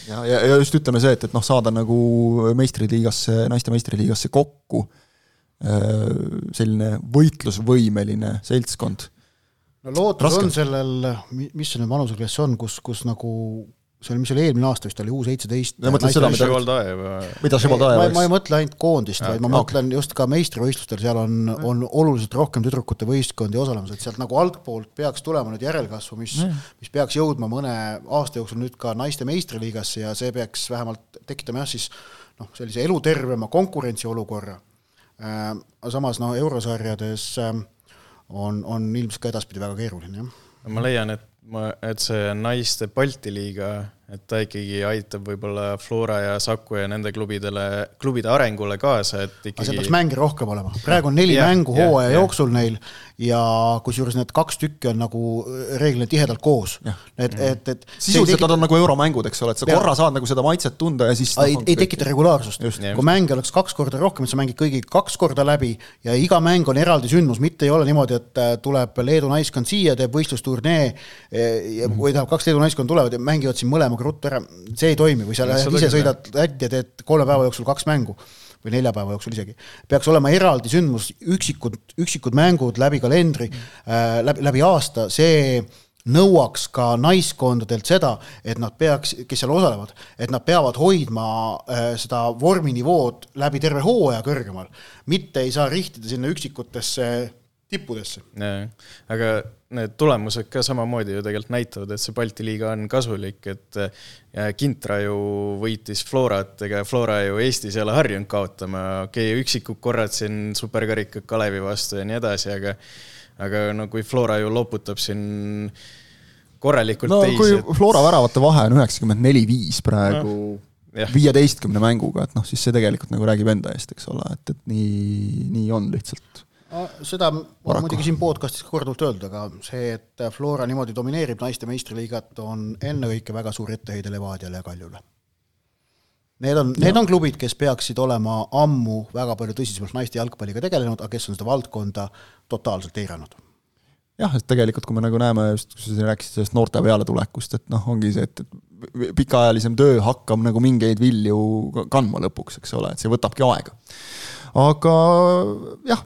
ja, ja, ja just ütleme see, et, et noh, saada nagu meistriliigasse, naiste meistriliigasse kokku selline võitlusvõimeline seltskond no lootus Raske. on sellel, mis see nüüd vanuseklass on, kus, kus nagu see oli, mis oli eelmine aasta vist oli, U seitseteist. ma mõtlen seda, mida mida Šibaldaev oleks? ma ei mõtle ainult koondist, vaid ma okay. mõtlen just ka meistrivõistlustel, seal on, on oluliselt rohkem tüdrukute võistkondi osalemas, et sealt nagu altpoolt peaks tulema nüüd järelkasvu, mis mm., mis peaks jõudma mõne aasta jooksul nüüd ka naiste meistriliigasse ja see peaks vähemalt tekitama jah, siis noh, sellise elutervema konkurentsiolukorra äh,. samas noh, eurosarjades äh, on, on ilmselt ka edaspidi väga keeruline, jah. ma leian, et ma, et see naiste Balti liiga et ta ikkagi aitab võib-olla Flora ja Saku ja nende klubidele, klubide arengule kaasa, et ikkagi. seal peaks mänge rohkem olema, praegu on neli ja, mängu hooaja jooksul neil ja kusjuures need kaks tükki on nagu reeglina tihedalt koos. et, et, et. sisuliselt nad on nagu euromängud, eks ole, et sa ja. korra saad nagu seda maitset tunda ja siis. ei, ei tekita regulaarsust, kui mänge oleks kaks korda rohkem, et sa mängid kõigi kaks korda läbi ja iga mäng on eraldi sündmus, mitte ei ole niimoodi, et äh, tuleb Leedu naiskond siia, teeb võistlusturnee ja, või tähendab, kaks Leedu naiskonda tulevad ja mängivad siin mõlemaga ruttu ära, see ei toimi või sa lähed ise sõidad Lätti ja teed kolme päeva jooksul kaks mängu või nelja päeva jooksul isegi. peaks olema eraldi sündmus, üksikud, üksikud mängud läbi kalendri äh,, läbi, läbi aasta, see nõuaks ka naiskondadelt seda, et nad peaks, kes seal osalevad, et nad peavad hoidma äh, seda vorminivood läbi terve hooaja kõrgemal. mitte ei saa rihtida sinna üksikutesse tippudesse. aga need tulemused ka samamoodi ju tegelikult näitavad, et see Balti liiga on kasulik, et Kintra ju võitis Florat, ega Flora ju Eestis ei ole harjunud kaotama, okei okay,, üksikud korrad siin superkarikad Kalevi vastu ja nii edasi, aga aga no kui Flora ju loputab siin korralikult no teisi, kui et... Flora väravate vahe on üheksakümmend neli, viis praegu no, viieteistkümne mänguga, et noh, siis see tegelikult nagu räägib enda eest, eks ole, et, et nii, nii on lihtsalt seda on muidugi siin podcast'is korduvalt öeldud, aga see, et Flora niimoodi domineerib naiste meistriliigat, on ennekõike väga suur etteheide Levadiale ja Kaljule. Need on, need on klubid, kes peaksid olema ammu väga palju tõsisemalt naiste jalgpalliga tegelenud, aga kes on seda valdkonda totaalselt eiranud. jah, et tegelikult, kui me nagu näeme just, kui sa rääkisid sellest noorte pealetulekust, et noh, ongi see, et, et pikaajalisem töö hakkab nagu mingeid vilju kandma lõpuks, eks ole, et see võtabki aega. aga jah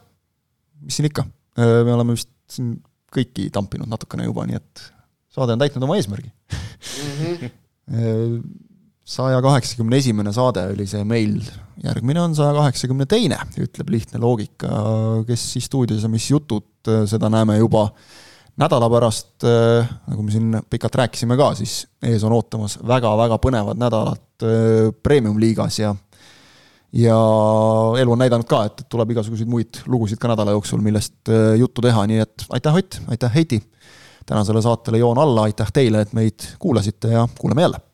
mis siin ikka, me oleme vist siin kõiki tampinud natukene juba, nii et saade on täitnud oma eesmärgi mhm. saja kaheksakümne esimene saade oli see meil, järgmine on saja kaheksakümne teine, ütleb lihtne loogika, kes siis stuudios ja mis jutud, seda näeme juba nädala pärast, nagu me siin pikalt rääkisime ka, siis ees on ootamas väga-väga põnevad nädalad premium-liigas ja ja elu on näidanud ka, et tuleb igasuguseid muid lugusid ka nädala jooksul, millest äh, juttu teha, nii et aitäh, Ott, aitäh, Heiti! tänasele saatele joon alla, aitäh teile, et meid kuulasite ja kuuleme jälle!